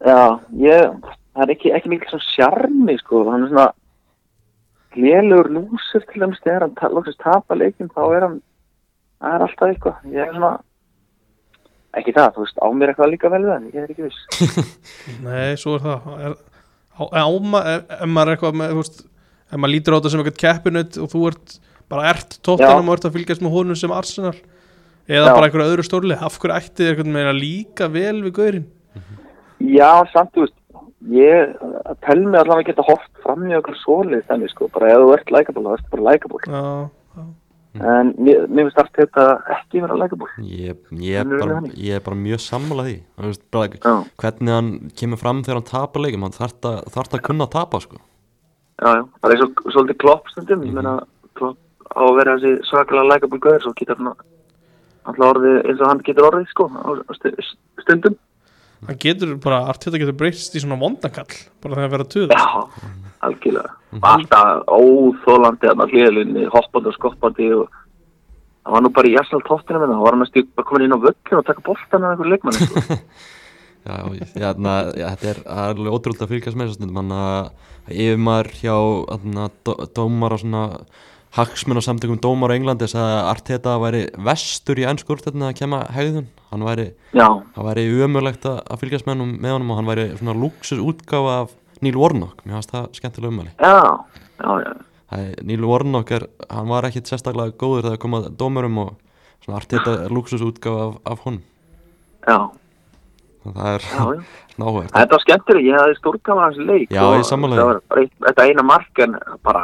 Já, ég, það er ekki, ekki mikil svona sjarmi sko, hann er svona lélugur lúsur til dæmis þegar hann ta loksist tapa leikin þá er hann, það er alltaf eitthvað. Ég er svona ekki það, þú veist, á mér eitthvað líka vel við hann ég er ekki viss. Nei, svo er það. Er, á, á, ma, ef, ef maður er eitthvað með, þú veist, ef maður lítur á þetta sem eitthvað keppinut og þú ert bara ert tóttanum og ert að fylgjast með honum sem Arsenal. Eða Já. bara einhverju öðru stórli af hverju ætti þið eitthvað meira líka vel við gaurin Já, samt, þú veist ég, að tel mig allavega geta hort fram í okkur svolið þannig sko, bara ef þú ert likeable, þá ert bara já, en mér, mér finnst allt þetta ekki vera likeable. Ég, ég, er er þannig. ég er bara mjög bara, Já, hvernig hann kemur fram þegar hann tapar leikum, hann þarf það að kunna að tapa, sko. já, já, bara eins og svolítið klopp stundum, ég meina klopp á að vera þessi svakalega likeable gaur svo getur hann alltaf orðið eins og hann getur orðið sko, á stu- stundum hann getur bara, Arteta getur breyst í svona vondakall bara þegar að vera tuð Já, algjörlega. Alltaf óþólandi að hlýðalinni, hoppandi og skoppandi og það var nú bara í Arsenal tóttinu minna, það var hann að bara komin inn á völlin og taka boltan af einhverju leikmanni. Sko. Já, já, na, já, þetta er það alveg ótrúlega að fylgjast með þessu stundum hann að yfirmaður hjá þarna, dó, dómar og svona hagsmenn og samtökum dómar á Englandi sagði að Arteta væri vestur í ennsku úrstættin að kemma hegðun. Hann væri, væri umöðlegt að, fylgjast með með honum og hann væri svona luxus útgáfa af Neil Warnock. Mér fannst það skemmtilega umæli já, já, já. Neil Warnock er, hann var ekkit sérstaklega góður þegar komað dómurum og svona Arteta er luxus útgáfa af, af honum. Já, það er áhugavert Þetta var skemmtileg, ég hafði stórkama hans leik Já, og var Þetta eina mark en bara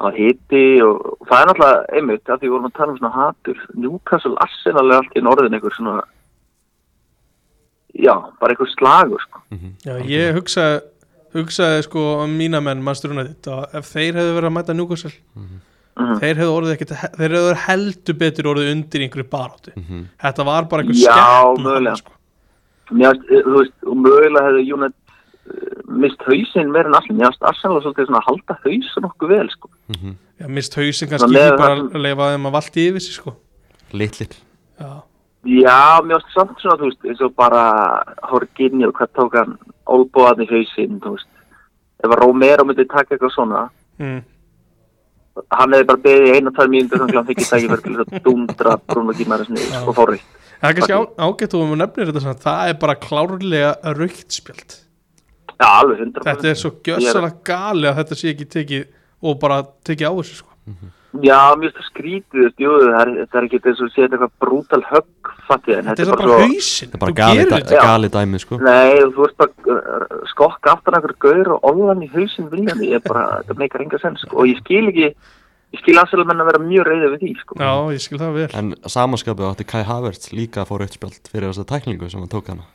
það var hiti og, og það er náttúrulega einmitt að því við vorum að tala um svona hatur Newcastle Arsenal er allt í norðin einhver svona já, bara einhver slagur sko. Já, ég hugsaði hugsaði sko um mína menn Manchester United að ef þeir hefðu verið að mæta Newcastle Mhm. þeir hefðu orðið ekkit þeir hefðu heldur betur orðið undir einhverju baráttu Mhm. þetta var bara einhver Já, skemmt mögulega. sko. Finnst, eh, þú veist, og mögulega hefði United eh, mist hausinn meira en allir mér finnst Arsenal svolítið svona að halda hausin nokkuð vel sko. Mhm. Já, mist hausinn Svona kannski ekki bara að leifa þeim að valti yfir sig sko. Litlir. Já, Já, mér finnst samt svona, þú veist, eins og bara Horginni og hvað tók hann? Olboðan í hausinn, þú veist. Ef að Romero myndi taka eitthvað svona. Mm. hann hefði bara beðið einu og tvær mínútur þannig að hann fikk í tækifæri til þess að dundra Bruno niður og fá rautt Það er kannski ágætt og við nefnir þetta svona, það er bara klárlega raukt spjald Já, alveg hundra Þetta er svo gjössalega gali að þetta sé ekki tekið og bara tekið á þessu sko. Já, mér finnst það skrítið, þú jú, það er, er ekki þess að sé þetta eitthvað brútal högg, fattið, en Þetta er bara hausinn, þetta er bara þú gali, gerir dæ, þetta. Gali dæmi sko. Nei, þú veist bara uh, skokka aftan einhver gaur og olðan í hausinn viljandi, ég bara, þetta meikar enga sens, sko, og ég skil ekki, ég skil aðsælu menn að vera mjög reyðið við því, sko. Já, ég skil það vel. En samanskapið átti Kai Havertz líka að fá rautt spjald fyrir þessa tæklingu sem hann tók hana.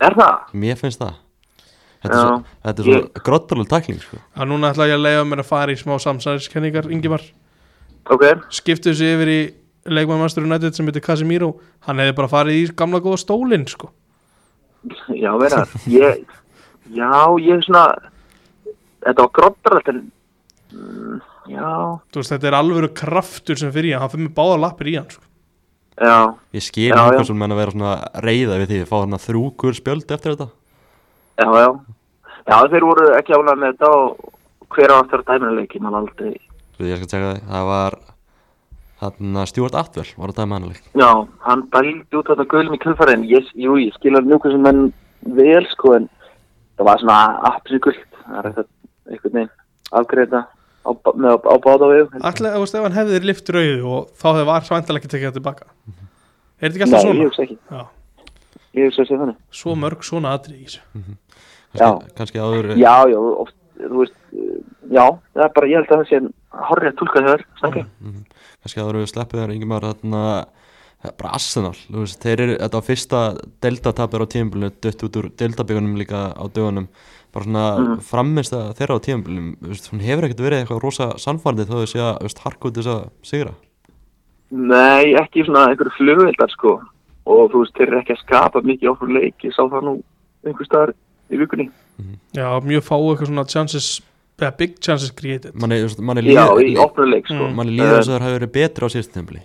Er það? mér finnst það þetta er svo, þetta er svo Ég- grottarlega tækling sko. Að núna ætla ég að leiða mér að fara í smá samsæðiskenningar Ingimar, Ok, skiptu þessu yfir í leikmann Master United sem heitir Casemiro. Hann hefði bara farið í gamla góða stólinn sko. já, vera, ég, já, ég er svona, þetta var grottarlegt, en, mm, já, Þú veist, þetta er alvöru kraftur sem fyrir í hann. Hann fyrir með báða lappir í hann sko. já, ég skil sem menn að vera reyða við því að fá hann þrúkur spjöld eftir þetta já, já, já, þeir voru ekki ánað með þetta og hver á aftur leikin, hann aldrei, Svo ég skal segja það, það var þarna Stuart Atwell var að dæma hann leik. Já, hann bældi út þetta gulum í kjöldfærin ég, Jú, ég skilur mjög hvað sem menn vel sko en það var svona apsíkult það er eitthvað einhvern veginn afgreita á, á, á báða við Ætla, þú veist, ef hann hefði lift rauðu og þá hefði var svæntalega ekki tekið það tilbaka. Er þetta ekki Nei, alltaf ég svona? hugsa ekki, Já, ég hugsa að segja þannig. Svo mörg svona atrið í þessu. Já. Kannski, kannski áður Já, já, oft, þú veist uh, Já, það er bara, ég held að það sé horrið að tólka þér, snakki Mhm. kannski áður við sleppið þér yngum ára þarna ja, bara Arsenal, þú veist, þeir eru þetta var fyrsta deltatapir á tímabilinu dött út úr deltabyggunum líka á dögunum. Bara svona mm. frammist að þeirra á tímabilinum þú veist, hún hefur ekkert verið eitthvað rosa sannfærandi þó þau sé að, þú veist, harka út þess að sigra. Nei, ekki svona einhverju flugveldar sko. Og þú veist, þeir eru ekki að skapa mikið okkur leik ég sá það nú einhver staðar í vikunni. Já, mjög fáu eitthvað svona chances eða big chances created. Manni, þú veist, manni Já, í líður opnuleik sko. Mm. manni líður Eh, þess að það hefur verið betri á síðust tímabili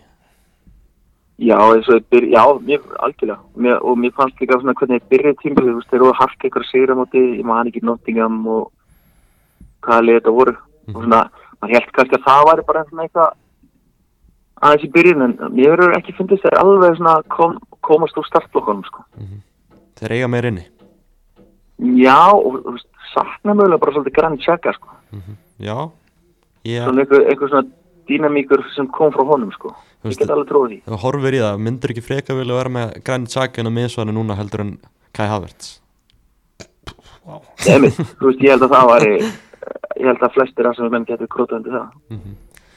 Já, eins og þeir byrja, já, mér, algjörlega. Mér, og mér fannst líka svona hvernig þeir byrjaði tímbil þú veist, þeir eru að harka ykkur sigra móti ég man ekki Nottingham og hvaða lið þetta voru. Og svona, maður held kannski að það væri bara svona eitthvað aðeins í byrjun en mér verður ekki fundist þeir alveg svona kom, komast úr startblokkunum sko. þeir eiga meir inni Já, og sakna mögulega bara svolítið grann tjekka sko. já, ég, svona einhver, einhver svona dýnamíkur sem kom frá honum sko. Þú ég veist, get alveg tróðið ef þú horfir í það myndir ekki freka vilja vera með Granit Xhaka en að miðsvæðinu núna heldur en Kai Havertz? Wow. Einmitt, þú veist, ég held að það væri ég held að flestir að sem menn getur krótað undir það.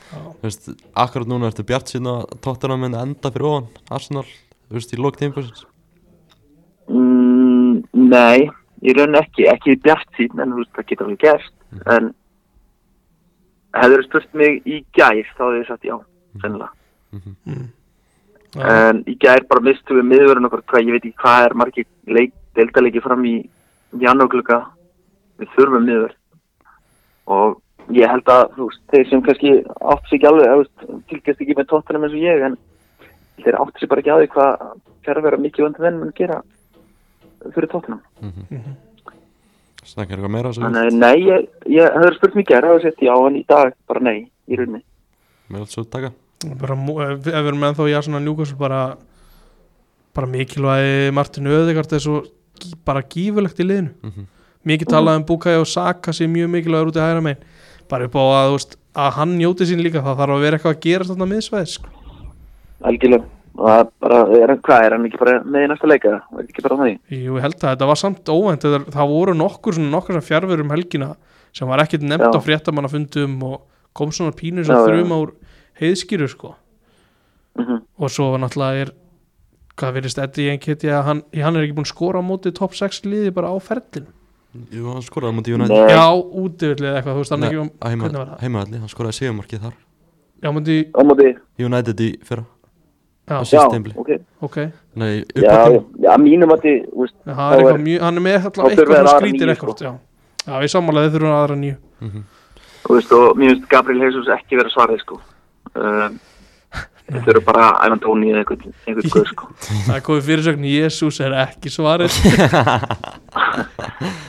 Þú veist, akkurat núna ertu bjart síðan að tóttina myndi enda fyrir ofan Arsenal, þú veist, í lók tímpusins mm, Nei, ég raun ekki ekki bjart sín, en þú veist, það getur alveg gerst. En hefur spurt mig í gær, þá hefur ég sagt já sennilega. Já. en í gær bara mistum við miðurinn okkur hvað ég veit ekki hvað er margir leik, deildalegi fram í janúarklukka við þurfum miður. Og ég held að þú veist, þeir sem kannski átt sig ekki alveg fylgjast ekki með tóttunum eins og ég en þeir átt sig bara ekki að því hvað fjárvera mikið vöndu venn mun gera fyrir tóttunum Snakkar eitthvað meira þannig nei, ég, ég hefur spurt mikið er að setja já en í dag bara nei í rauninni. Mér vil svo taka. Bara, ef við erum ennþá í svona njúkast bara bara mikilvægi Martin Öðegard er svo bara gífulegt í liðinu. Mm -hmm. mikið talað um Bukai og Saka sem mjög mikilvægur út í hægra megin. Bara upp á að, veist, að hann njóti sín líka það þarf að vera eitthvað að gera þarna miðsvæð sko. algjörlega og það bara, er hann, hvað er hann ekki bara með í næsta leika er ekki bara á því Jú, ég held að þetta var samt óvænt það, það voru nokkur svona nokkur sem fjárveru um helgina sem var ekkit nefnt Já. á fréttamannafundum og kom svona pínur sem þrjum úr heiðskýru sko. Mm og svo náttúrulega er hvað virðist Eddie Enketi að hann, hann er ekki búinn að skora á móti top 6 liði bara á ferlin Jú, hann skoraði á móti United. Nei. já, útivillið eitthvað, þú veist hann Nei, ekki um, heima- hvernig var það? heimavalli, hann skoraði sigurmarkið þar. Já, móti, United í fyrra já, Á já, síðasta tímabili. ok. Ok já, Nei, já, já, mínum að þið, hann, er er- eitthvað mjög, hann er með þá eitthvað, eitthvað níu, rekord sko. já. já, við sammálaði þurfum aðra nýju. Þú veist, og mér finnst Gabriel Jesus ekki vera svarið, sko. Um, þeir þurfa bara Ivan Tóni eða einhvern, einhvern guð, sko. Það er komið fyrirsögn, Jésús er ekki svarið.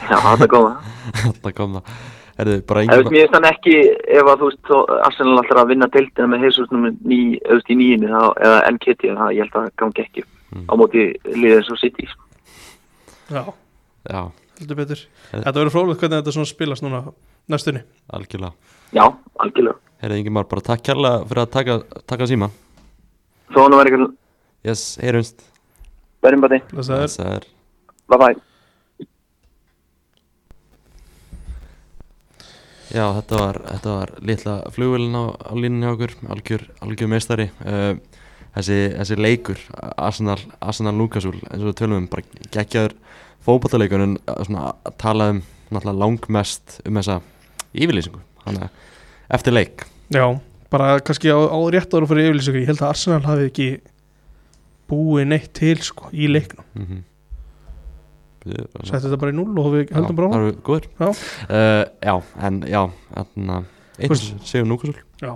Já, það er góða. Það kom það Erðu, bara engin mér finnst hann ekki, ef að þú veist, Arsenal alltaf að vinna deildina með nummer ný, auðvist í nýjunni, þá, eða NKT, þá ég held að það gangi ekki Mm. á móti liðið svo City, sko. já, Já, heldur betur. Þetta verður frólægt hvernig þetta svona spilast núna næstunni. Algjörlega. Já, algjörlega. Herðu, engin bara, bara takk kærlega fyrir að taka, taka síma. Þó hann var eitthvað, Yes, heyrumst. Verðum bara það Það er bye bye. Já, þetta var, þetta var litla flugvélin á, á línunni hjá okkur, algjör, algjör meistari. Uh, þessi, þessi leikur Arsenal, Arsenal Lukasúl eins og við tölum um, bara geggjaður fótballleikur en uh, svona að tala um náttúrulega langmest um þessa yfirlýsingu, hann að eftir leik. Já, bara kannski á, á rétt ára fyrir yfirlýsingu, ég held að Arsenal hafi ekki búið neitt til sko, í leiknum. Mm -hmm. Settu þetta bara í null og við höldum bara á Það eru góður Já. uh, Já, en já, þannig að veist- einn segjum Lukasúl já,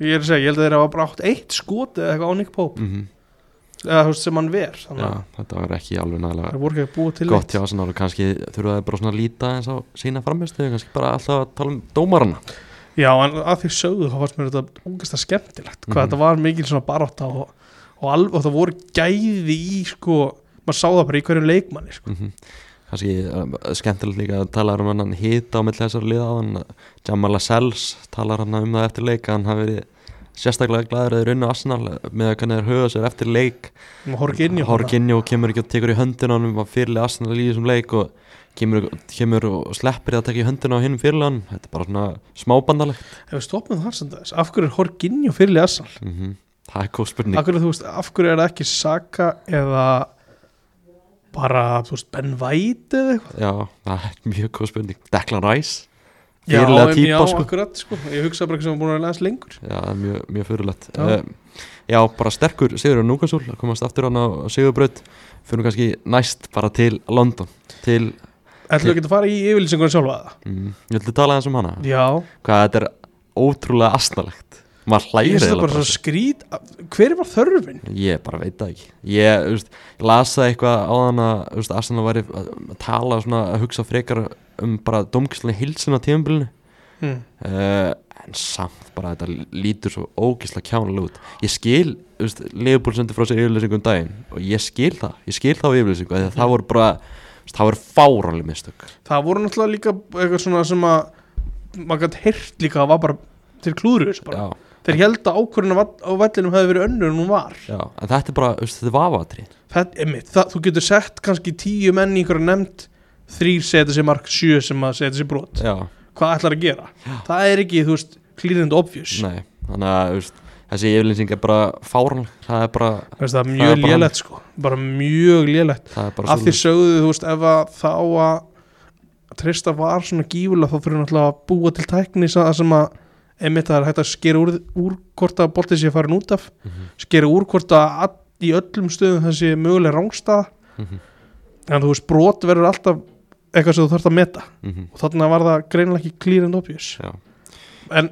ég er að segja, ég held að þeir hafa bara átt eitt skot eða eitthvað á Nick Pope. Mm eða þú veist sem hann ver þannig Já, að þetta var ekki alveg nægilega það voru ekki að búa til gott hjá Arsenal og kannski þurfa það bara svona að líta eins á sína framistu, kannski bara alltaf að tala um dómarana. Já, en að því sögðu þá fannst mér þetta ungasta skemmtilegt hvað Mhm. þetta var mikil svona barátta og, og, og það voru gæði í sko, maður sá það bara í hverjum leikmanni sko. mm kannski uh, skemmtilegt líka að tala um hann hita á milli þessar liða Jamal Lascelles talar hann um það eftir leik að hann hafi verið sérstaklega glæður eða rauninu Arsenal með að hvernig þeir höfa sér eftir leik. Og Horginjó kemur ekki og tekur í höndin á hann var fyrirlega Arsenal í þessum leik og kemur, kemur og sleppir að taka í höndin á hinn fyrirlegan þetta er bara svona smábandalegt. Ef við stoppum það þess, af hverju er Horginjó fyrirlega Arsenal? mm það er góð spurning. Af hverju, veist, af hverju er það ekki Saka eða bara, þú veist, Ben White eða eitthvað? Já, það er mjög góð spurning. Declan Rice. Já, em, típa já, sko. akkurat, sko. Ég hugsa bara ekki sem að búin að læsa lengur. Já, er mjög, mjög fyrirlegt Já. uh, Já, bara sterkur Sigur að komast aftur hann á Sigurbraut. Fyrir kannski næst bara til London til, Ætlum við ekki að fara í yfirlýsingunum sjálfa? Mm, ég ætla að tala eins um hana. Já, hvað þetta er ótrúlega astnalegt maður hlægir það eiginlega bara skrít Hver var þörfin? ég bara veit það ekki. Ég, veist, ég lasa eitthvað á þann að Arsenal væri að tala svona, að hugsa frekar um bara domkislega hilsin á tímabilinu. Hm. uh, en samt bara þetta lítur svo ógislega kjánulega út. Ég skil, Leopold sendi frá sig yfirlýsingu um daginn og ég skil það. Ég skil það á yfirlýsingu, mm það voru bara það voru fáránlega mistök. Það voru náttúrulega líka eitthvað svona sem að maður gæti heyrt líka að var bara til klúður þessu bara. já, Þeir held að ákvörðin á vellinum hefði verið önnur en hún var. Já, en þetta er bara, veist, þetta er vafatri það, einmitt, það, Þú getur sett kannski tíu menn í einhverja nefnd þrýr setja sér mark, sjö sem að setja sér brot. Já, Hvað ætlar að gera? Það er ekki, þú veist, and obvious. Nei, þannig að þú veist, þessi yfirlýsing er bara fáránlega, það er bara Veist, Það er mjög lélegt sko. Bara mjög bara Af því sögðu, þú veist, ef að þá að treysta var svona gífulega þá þurfum náttúrulega að búa til tækni sem að, sem að einmitt það er hægt að skera úr, úr hvort að boltið sé farin út af Mhm. skera úr hvort að all, í öllum stöðum það sé möguleg rángstaða Mhm. en þú veist, brot verður alltaf eitthvað sem þú þarfst að meta Mhm. og þarna var það greinilega ekki clear and obvious Já. en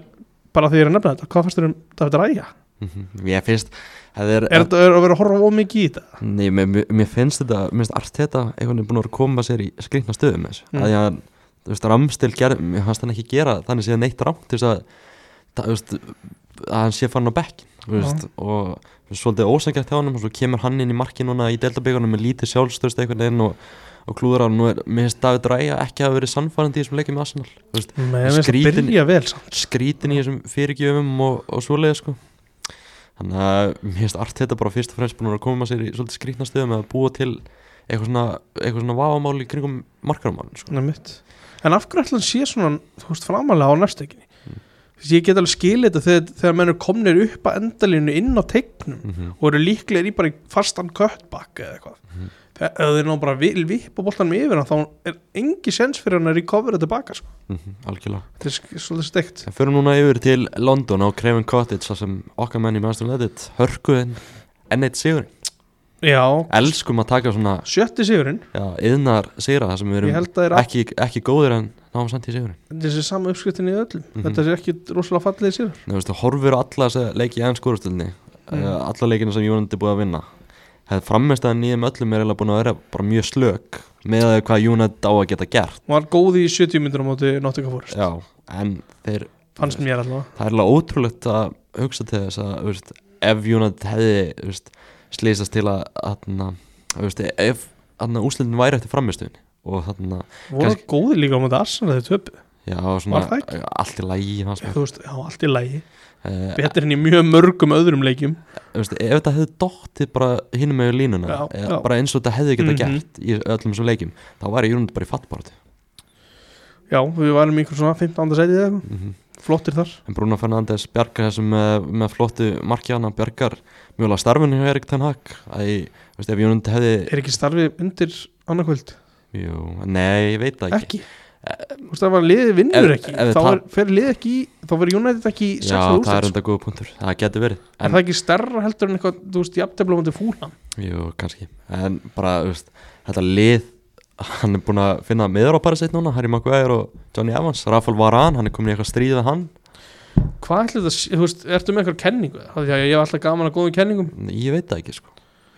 bara því ég er að nefna þetta hvað fannst þér um David Ræja? Mhm. Ég finnst er, þetta að vera að horfa ómikið í þetta? Nei, mér, mér- finnst þetta, mér finnst allt þetta einhvern veginn búin að koma sér í skrýtna stöðum með þessu, Mm. að að þú veist, Ramstil mér fannst hann ekki gera þannig séð neitt rámt þess að það, veist, að hann sé farin á bekk þú veist, og svolítið ósækjart hjá hann og svo kemur hann inn í marki núna í deltabíkunum með lítið sjálfstöðst einhvern veginn og, og klúður hann, er, mér finnst David Ræja ekki að verið sannfærandi í þessum leikjum með Arsenal, veist, Nei, Skrítin- vel skrítin í þessum fyrirgjöfum og, og svoleiði sko. Þannig að mér finnst allt þetta bara fyrst og fremst búin að koma sér í svolítið skrítna stöðum með að búa til eitthvað svona, eitthvað svona vafamál í kringum markaramálin sko. En af hverju ætla hann sé svona þú veist, framalega á næstökinni. Ég get alveg skilið þetta þegar, þegar menn eru komnir upp að endalínu inn á teiknum mm -hmm. og eru líklegir í bara fastan köttbakk eða eitthvað Mhm. þegar ef þeir ná bara vil vippa boltanum yfir hann þá er engi sens fyrir hann að recovera tilbaka sko. algjörlega þetta er svolítið steikt en fyrir núna yfir til London á Craven Cottage þar sem okkar menn í United hörkuðin enn eitt sigurinn já, elskum að taka svona sjötti sigurinn já, yðnar sigra þar sem við erum það er ekki, ekki góðir en náum samt í sigurinn. Þessi sama uppskriftin í öllum. Mhm. þetta er ekki rosalega fallið sigur. Nei, veistu, horfir á alla að leiki í enn skórastöldinni Mm. mm. alla leikina sem er búið að vinna. Hefði frammeistæðan í þeim öllum er eiginlega búin að vera mjög slök með að hvað United á að geta gert. Var góð í 70 myndur á móti Nottingham Forest. Já, en þeir fannst mér allavega. það er alveg ótrúlegt að hugsa til þess að þú veist, ef United hefði þú slýsast til að atna, veist, ef úslitin væri eftir frammeistöðinni og þarna, voru Kannski- góði líka á móti Arsenal þegar töpu já, svona allt í lægi veist, já, allt í lægi Eh, betur en í mjög mörgum öðrum leikjum. Veist, ef þetta hefði dottið bara hinum með línuna Já, eh, já. bara eins og þetta hefði geta Mhm. gert í öllum þessum leikjum þá væri United bara í fattbáratu já, við í einhver svona 15. sætið eða eitthvað. Mm flottir þar. En Bruno Fernandes bjargar þessum með, með flottu markjana bjargar mjögulega starfinu hjá Erik Ten Hag. Að ég, veist, ef United hefði er ekki starfi undir annarkvöld jú, nei, ég veit það ekki, ekki? Þú veist, ef að liðið vinnur ekki ef þá er, fer liðið ekki í- þá verður United ekki í já, 6 það er úrslit enda góða punktur. Það getur verið, er en það ekki stærra heldur en eitthvað þú veist, jafntefla mútið fúlan jú, kannski. En bara, þú veist, þetta lið hann er búin að finna miður á bara sitt núna Harry Maguire og Johnny Evans. Rafael Varane, hann er komin í eitthvað stríð við hann. Hvað ætli þetta, sé- þú veist, ertu með eitthvað kenningu? Það því að ég hef alltaf gaman að góðum kenningum. Ég veit það ekki, sko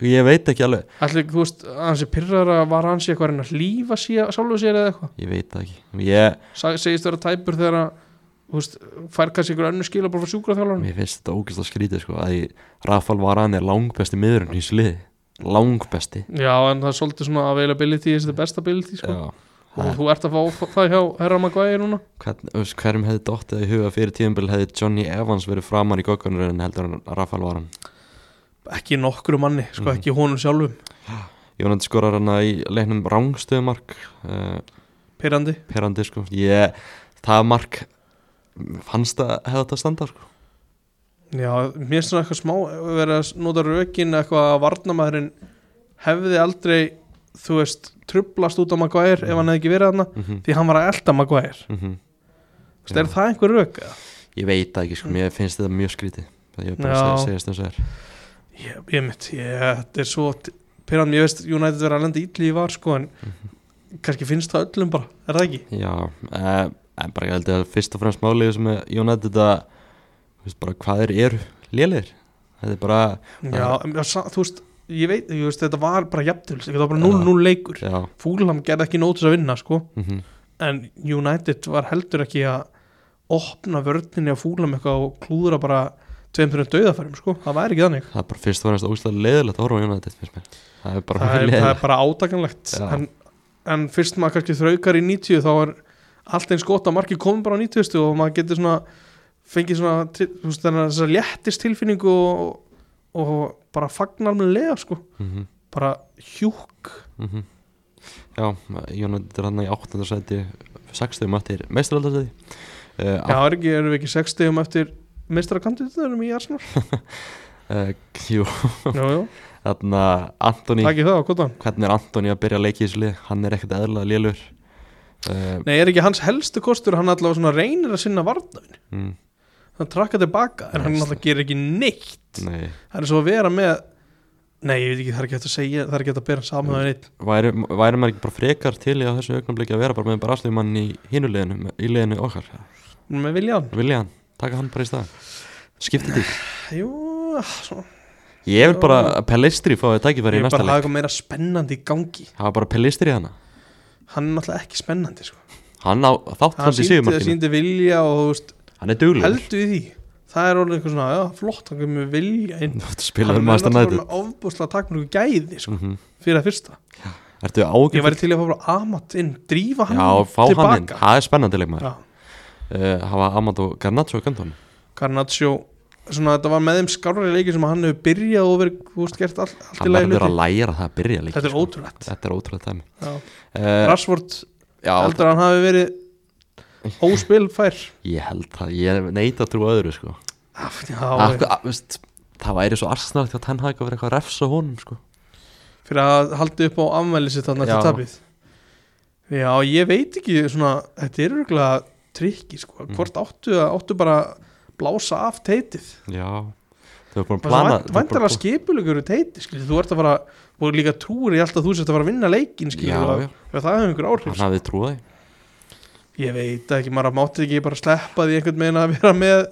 ég veit ekki alveg, ætli, þú veist, hans er pyrrar að var hans eitthvað að að hlífa sér, sjálfu sér eða eitthvað? Ég veit það ekki. Ég, segist vera tæpur þegar að veist, fær kannski ykkur önnu skila bara frá sjúkraþjálfarnum mér finnst þetta ógeðslega skrítið, sko að ég, Rafael Varane er langbesti miðurinn í þessu liði. Langbesti. Já, en það er svolítið svona availability is the best ability, sko. Já, og þú ert að fá það hjá Herra Maguire núna. Hvern, hverjum hefði dottið í huga fyrir tíðanbíl hefði Johnny Evans verið framar í goggunur en heldur en Rafael Varan ekki nokkru manni, sko, Mhm. ekki honum sjálfum. Jónandi skorar hana í leiknum rángstöðumark uh, pyrrandi, perandi sko. Ég, það mark fannst það hefði þetta standa sko. Já, mér finnst svona eitthvað smá verið að nota rökin eitthvað að varnamæðurinn hefði aldrei þú veist, trublast út á Maguire ef hann hefði ekki verið þarna, mm -hmm. því hann var að elda Maguire. Þú veist, er það einhver rök? ég veit það ekki sko, mér finnst þetta mjög skrítið. Það ég er bara Já. að segja, segja þess að er Ég, ég mitt, ég, þetta er svo Pyrrand, ég veist United verið að lenda ítli í var sko, en kannski finnst það öllum bara, er það ekki? já, eh, en bara ég held að fyrst og fremst málið sem er þetta þú veist bara hvað er eru lélir þetta er bara Já, en, þú veist, ég veit, ég veist þetta var bara jafntöls, þetta var bara 0-0 leikur. Já, Fúlam gerði ekki nótis að vinna sko, mm en United var heldur ekki að opna vörninni að Fúlam eitthvað og klúðra bara tveim fyrir döðafærum sko, það væri ekki þannig. Það er bara fyrst og fremst ógæslega leiðilegt að horfa á Jónandi finnst mér. Það er bara það er, það er bara átakanlegt. Já. en, en fyrst maður kannski þraukar í 90 þá er allt eins gott að marki komið bara á 90 og maður getur svona fengið svona þú veist, þennan þessa léttist tilfinningu og, og bara fagnar með lega sko. Mm bara hjúk. -hmm. já, Jónandi er hann í 8. seti 60 mættir meistaraldarsæti. Uh, já, er ekki, erum við ekki 6 stegum eftir meistarakandidatum í Arsenal. Uh, jú, jú, þarna Antoni hvernig er Antoni að byrja að leiki í þessu lið? Hann er ekkert eðlilega lélur uh, nei, er ekki hans helstu kostur hann allavega reynir að sinna varnafin mm, hann trakka tilbaka en hann Nei, náttúrulega gerir ekki neitt. Nei, það er svo að vera með nei, ég veit ekki, það er ekki hægt að segja það er ekki hægt að bera saman með neitt væri, væri maður ekki bara frekar til í þessu augnablikki að vera bara með bara afslumann í hinu liðinu, í liðinu okkar? Með viljan, Vilja hann, taka hann bara í stað. Skipti því. Jú svona, Ég vil bara að Pellistri fáið tækifæri ég í vil bara næsta hafa leik. eitthvað meira spennandi í gangi. Hafa bara Pellistri hana. Hann er náttúrulega ekki spennandi sko. Hann á þátt hann hans í sigumarkinu síndi vilja og þú veist, Hann er duglegur. heldur við því. Það er orðið eitthvað svona, já, flott hann kemur vilja inn. Spilaður hann er maður náttúrulega stannætið með ofbúslega takmörku gæði sko, Mhm. fyrir að fyrsta. Ertu ég ágjum væri til að fá bara Amat inn drífa hann Já, fá hann inn, það er spennandi leikmaður. Já. Uh, Hafa Amado Garnaccio kantónu Garnaccio svona þetta var með þeim skárri leiki sem hann hefur byrjað og verið þú veist, gert all, allt í Hann lagi verður hluti. að læra það að byrja leik þetta er ótrúlegt. Þetta er ótrúlega tæmi Já. uh, Rashford heldur að hann hafi verið óspilfær? Ég held það, ég neita að trúa öðru sko. já, Akkur, að, veist, Það væri svo arsnart hjá Ten Hag að vera eitthvað að refsa honum sko. fyrir að haldi upp á afmæli sitt Já. að tapið. Já, ég veit ekki svona, þetta er örgulega trikki sko, Mm. hvort áttu að áttu bara að blása af teitið? Já Þau erum búin að plana eru væntar að skipulegur teitið, skilji, þú ert að fara og líka trúir í alltaf þú sért að fara að vinna leikin skilji, Já, og, já. það hefur einhver áhrif. Hann hafði trúið Ég veit ekki, maður mátti ekki bara sleppa því einhvern veginn að vera með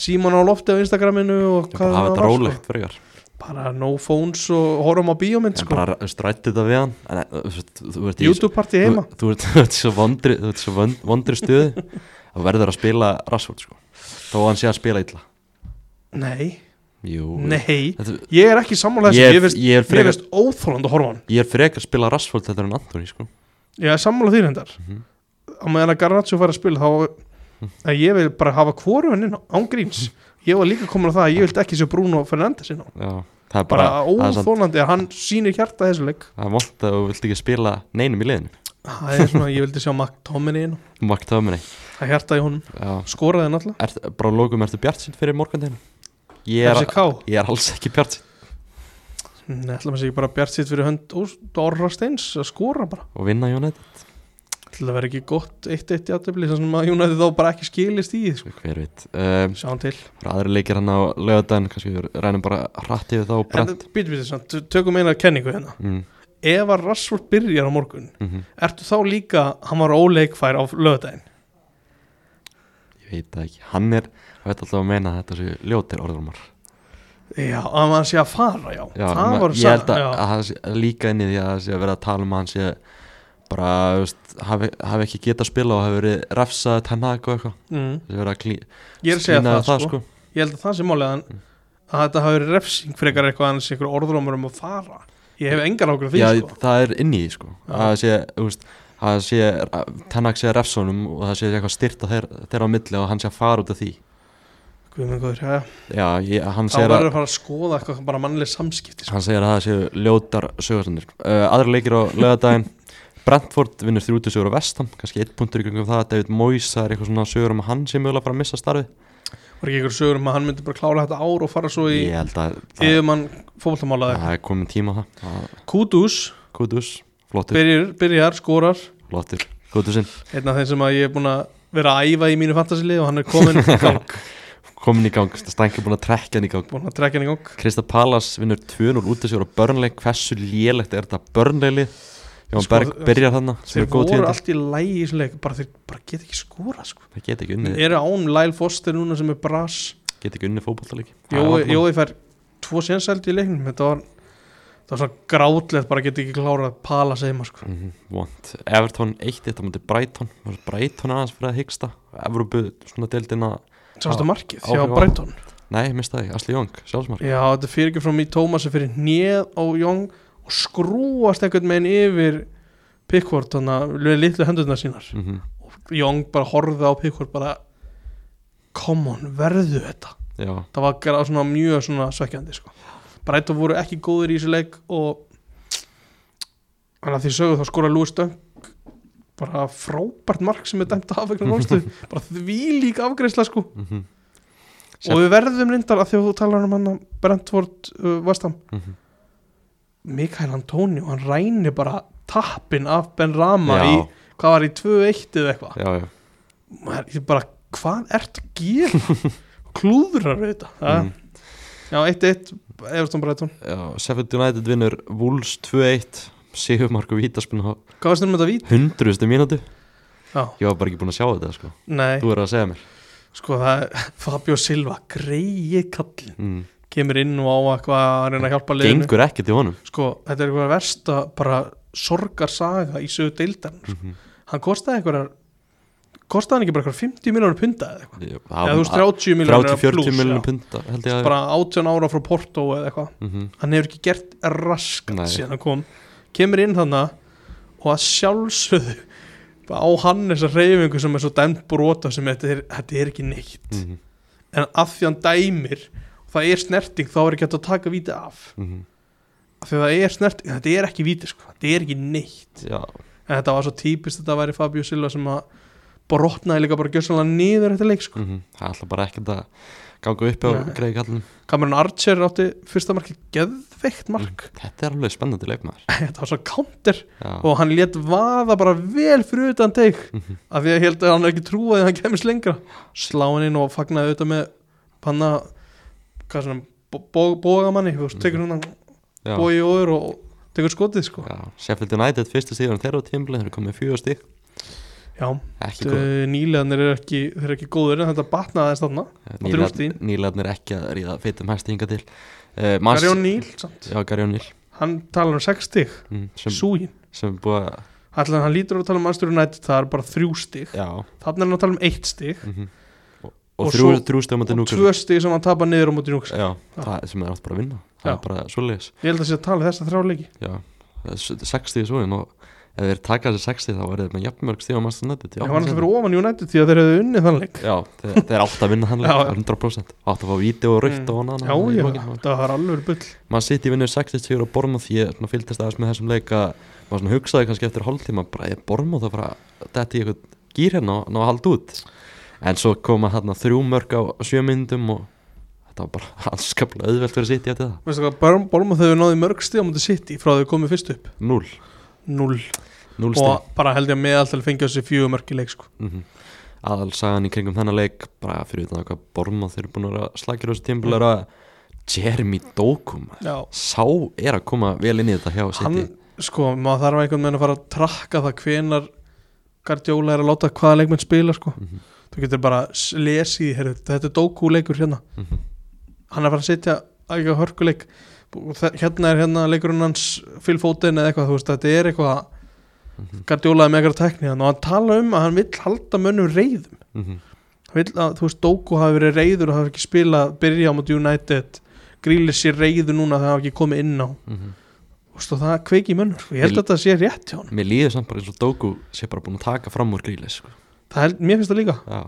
síman á lofti á Instagraminu og hvað bara hafa það þetta var, rólegt frekar. sko. Bara no phones og horfum á bíómynd sko. bara strætti þetta við hann. En eh, í YouTube party heima. Þú, þú ert, svo vondri vondri stuði Það verður að spila Rashford sko. Þó að hann sé að spila illa. Nei, Jú. Nei. Þetta, Ég er ekki sammála ég, ég ég er óþólandi að horfa hann. Ég er frekar að spila Rashford Þetta en Antoni sko. Ég er sammála því reyndar. Mhm. á meðan að Garnaccio fær að spila þá að ég vil bara hafa hvoru hann inn á án gríns ég var líka komin á það að ég vildi ekki sjá Bruno Fernandes inn á. Bara bara óþólandi að hann sýnir hjarta þessu leik. Það er vond að þú vilt ekki spila neinum í liðinu. Það er svona, ég vildi sjá McTominay inn á. Mark Töminni það hjarta í honum, Já. Skoraði náttúrulega er, Bara lókum ertu bjart sín fyrir morgundinu Ég er, ég er alls ekki bjart sín Nei, ætla maður sé ekki bara bjart sitt fyrir hönd Dóra Steins að skora bara? Og vinna United ætla það vera ekki gott 1-1 í aðtöfli sem að United þá bara ekki skilist í sko. Hver veit. Um, sjáum til. aðri leikir hann á lögadaginn kannski við rænum bara hratt yfir þá en býtum við þess að tökum eina kenningu hérna. Mm, ef að Rashford byrjar á morgun mm ertu þá líka, hann var óleikfær á lögadaginn Ég veit það ekki. Hann er, það veit alltaf að meina að þetta séu ljótir orðrumar já, að hann sé að fara, já, Já, ég held að, að sé líka inni í því að það sé að vera að tala um að hann sé bara, veist, hafi, hafi ekki getað að spila og hafi verið refsað tennag og eitthvað. Mm. Það að klí, er að segja klína það, sko. ég held að það sé málið að, hann- að þetta hafi verið refsing frekar eitthvað sé einhver orðrómur um að fara. Ég hef engar ákveð því, Já, sko. það er inni í sko. Það sé, veist að það sé, tennag sé að refsónum og það sé eitthvað styrta þeirra, á milli og hann sé að fara út af því. Guð minn góður, já, já. Ég, hann þá verður að fara að skoða eitthvað bara mannlega samskipti sko. hann segir að það séu ljótar sögurstandir uh, aðra leikir á lögadaginn Brentford vinnur þrjútu sögur á vestam kannski eitt punktur í gangum það. David Moyes það er eitthvað svona sögur um að hann sé mögulega að fara að missa starfi var ekki einhver sögur um að hann myndi bara klára þetta ár og fara svo í ég held að það, er komin tíma það. Kudus. Kutus, flottur, byrjar, byrjar, skorar. Flottur. Kutusinn, einn af þeim sem að ég er búin að vera að æfa í mínu fantasilið og hann er komin í gang. Komin í gang. Stænki búin að trekja hann í gang. Búin að trekja hann í gang. Krista Palas vinnur 2-0 út af sér á börnleik hversu lélegt er þetta börnleilið Jón Sko, Berg byrjar sem þeir er voru allt í lægi bara þeir bara get ekki skora sko. það get ekki unnið, eru án Lyle Foster núna sem er bras. Get ekki unnið fótballtaleiki Jói, Jói fær tvo sénsældi í leiknum. Þetta var, var svona grátlegt bara get ekki klárað að pala seima sko. mm -hmm, vond Everton 1 þetta mútið Brighton. Var Brighton aðeins fyrir að hyggsta? Evrópu svona deildina sástu markið áhrif hjá á- Brighton? Nei, mistaði. Asli Young, sjálfsmark. Já þetta fyrir ekki frá mig Tómas fyrir nýð á Jóng og skrúast einhvern veginn yfir Pickford þannig að litlu hendurna sínar mm -hmm. Jóng bara horfði á Pickford bara come on, verðu þetta Já, það var svona mjög svona svekkjandi sko. Brighton voru ekki góður í þessu leik og þannig að því sögðu þá skora Lewis Dunk bara frábært mark sem er dæmt af vegna rónstuð bara því líka afgreisla sko mm -hmm. og við verðum reyndar að því að þú talar um hann Brentford uh, Vestam Mhm. Mikael Antonio, hann rænir bara tappin af Ben Rama Já. í, hvað var í 2-1 eða eitthvað? Hvað ert að gera? Klúðrar þetta mm. já, 1-1 Everton Já, Sheffield United vinnur Wolves 2-1 Sigurmark og Vítaspinn á hvað varst um þetta vít? hundruðustu mínútu. Já, Ég var bara ekki búin að sjá þetta sko. Þú er að segja mér. Sko það er Fabio Silva, greiði kall mm. Kemur inn og á eitthvað að reyna að hjálpa liðinu. Gengur ekki til honum. Sko, þetta er eitthvað versta bara sorgarsaga í sögu deildan mm -hmm. hann kostaði einhverjar kostaði hann ekki bara eitthvað 50 miljónur punta eða eitthvað? Eða þú veist 30-40 30 miljónur miljonum punta held ég að bara 18 ára frá Porto eða eitthvað. Mm -hmm. hann hefur ekki gert raskat síðan hann kom. Kemur inn þannig og að sjálfsögðu á hann þessa reyfingu sem er svo dæmt brota sem þetta er, þetta er ekki neitt. Mm -hmm. en að því hann dæmir það er snerting þá er ekki hægt að taka víti af. Af því að það er snerting, þetta er ekki víti sko. þetta er ekki neitt. Já, en þetta var svo típist þetta væri Fabio Silva sem að brotnaði líka bara gjössalega niður þetta leik sko. mm það er alltaf bara ekkert að ganga upp á Nei. greiði kallinu Cameron Archer átti fyrsta marki geðveikt mark. Þetta er alveg spennandi leikmaður. Þetta var svo counter. Já, og hann let vaða bara vel fyrir utan teik. Mhm. af því að ég held að hann ekki trúið að hann kemist lengra. Slá hann inn og fagnaði auðvitað með panna hvað svona, bó- bó- bógamanni þú veist, tekur hann já, bói og öður og tekur skotið sko. Já Sheffield United fyrstu stíðan þeirra á tímbilið Þeir eru komið fjögur stík já, nýlegaðnir eru ekki, þeir eru ekki góður en þetta batnaði þrjú stig. Nýlarnir ekki að ríða feitum hæsti hinga til. Uh, Garjón Níl, samt. Já, Garjón Níl hann talar um 6 stig. Mm, sem, súgin, sem er búið að allan hann lítur að tala um Manchester United það er bara 3 stig. Já. Þannig er hann að tala um 1 stig. Mm Og, Og þrjú, að og 2 stig sem hann tapar niður á móti núks Já, það sem er átt bara að vinna. Það er bara svoleiðis. Ég held að sé að tala þess að þrjá leiki. Já, það er s- 60 svo og ef þeir taka þessi 60 þá er þeir með jafnmörg stíð á Master United ég var alltaf fyrir ofan United því að þeir hefðu unnið þann leik. Já, þeir, þeir átt að vinna hann leik Já, já. 100% átt að fá víti og Mm. og hann já, já, það var alveg bull. Maður sitt í vinnu 60 sigur og Bormóð ég svona, fylgdist aðeins með þessum leik að maður hugsaði kannski eftir hálftíma bara er Bormóð að fara þetta í eitthvað gýr hérna og halda út en svo koma hérna þrjú mörg á sjö myndum og þetta var bara anskaplega auðvelt fyrir sitt í hvað, Borma þau hefur náði mörg stig á móti City frá þau komið fyrst upp. 0, 0 0 stig. og bara held ég að meðaltal fengið þessi fjögur mörg í leik sko. mm aðalsagan í kringum þennan leik bara fyrir utan eitthvað Bormóð þeir eru búin að á þessu tímbil er að Jeremy Dokum sá er að koma vel inn í þetta hjá hann, City sko, maður þarf einhvern veginn að fara að trakka það hvenar Guardiola er að láta hvaða leikmenn spila sko. Mhm, þú getur bara lesið, heru, þetta er Doku leikur hérna mhm. hann er að fara að setja ekki á hörkuleik hérna er hérna leikurinn hans Foden eða eitthvað, þú veist, þetta er eitthvað Mhm. Guardiola er með eitthvað tekni og hann tala um að hann vill halda mönnum reyðum hann vill að, þú veist, Doku hafi verið reyður og hafi ekki spilað, byrja á móti United grílir sér reyður núna þegar hann hafi ekki komið inn á Mhm. Og það kveiki í mönnum, sko. ég held Vil- að þetta sé rétt hjá hann Mér líður samt bara eins og Doku sé bara búin að taka fram úr grílis sko. Það held, mér finnst það líka. Já,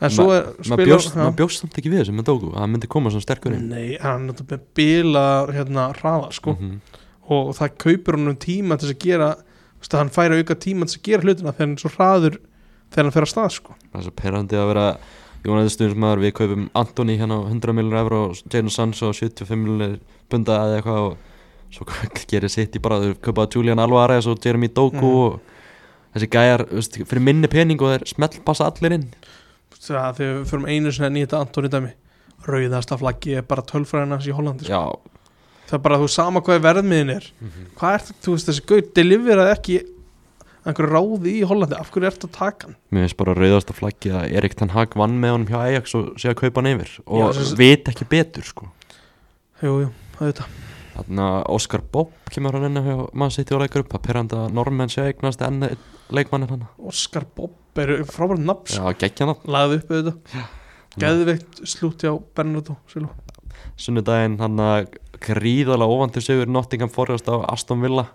en svo er maður bjóst, samt ekki við þessu með Doku að hann myndi koma svona sterkur inn. Nei, hann er með bila hérna hraða, sko. Mhm. og það kaupir hann um tíma til að gera veist, hann færi auka tíma til að gera hlutina þegar hann er svo hraður þegar hann fer að stað, sko. Það er svo perrandi að vera Jónæði stundismæður, við kaupum Antoni hérna á 100 miljonar euro og Jadon Sancho á 75 miljonar punda eða eitthvað og svo gerir sitt í bara, þau kaupaði Julian Alvarez og Jeremy Doku Mhm. og þessi gæjar, veist, fyrir minni pening og þeir smelt passa allir inn. Þegar við förum einu sinni að nýta Antoni dæmi rauðasta flaggi er bara tölfræðina hans í Hollandi, sko. Það er bara þú sama hvað verðmiðin er. Mhm. hvað er þú veist þessi gauð deliveraði ekki einhverju ráði í Hollandi? Af hverju ertu að taka hann? Mér finnst bara rauðasta flaggi að Erik Ten Hag vann með honum hjá Ajax og sé að kaupa hann yfir og Já, vit ekki betur sko. Jú, jú, auðvitað. Þannig að Óskar Bob kemur hann inn hjá mann sitt í og leikur upp að perrandi að normenn sé að eignast enn einn leikmannin hann. Óskar Bobb er frábært nafn sko. Já, geggja hann lagði upp auðvitað. Geðveikt slúti á Bernardo Silva. Sunnudaginn hann að gríðalega óvandur sigur Nottingham Forest á Aston Villa.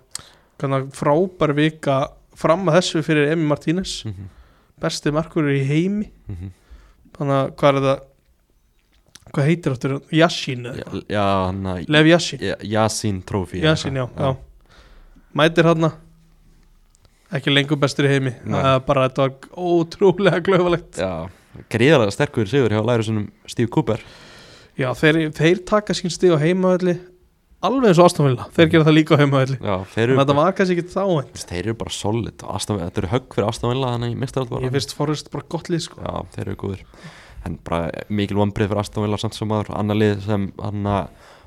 Kannar frábær vika fram að þessu fyrir Emi Martínez. Mm -hmm. besti markur í heimi. Mhm. þannig að hvað er það? Hvað heitir áttur Yashin að Lev Yashin Yashin, já. mætir hann ekki lengur bestur í heimi. Bara þetta var ótrúlega glöfalegt Já, gríðalega sterkur sigur hjá lærusunum Steve Cooper. Já, þeir, þeir taka sín stig á heimavelli alveg eins og Aston Villa. Þeir gera það líka á heimavelli. En þetta var kannski ekki þá þeir eru bara solid. Þetta eru högg fyrir Aston Villa þannig í mestarallt ég finnst Forrest bara gott lið sko. Já, þeir eru góður en bara mikil vonbreið fyrir Aston Villa samt sem aður, annar lið sem hann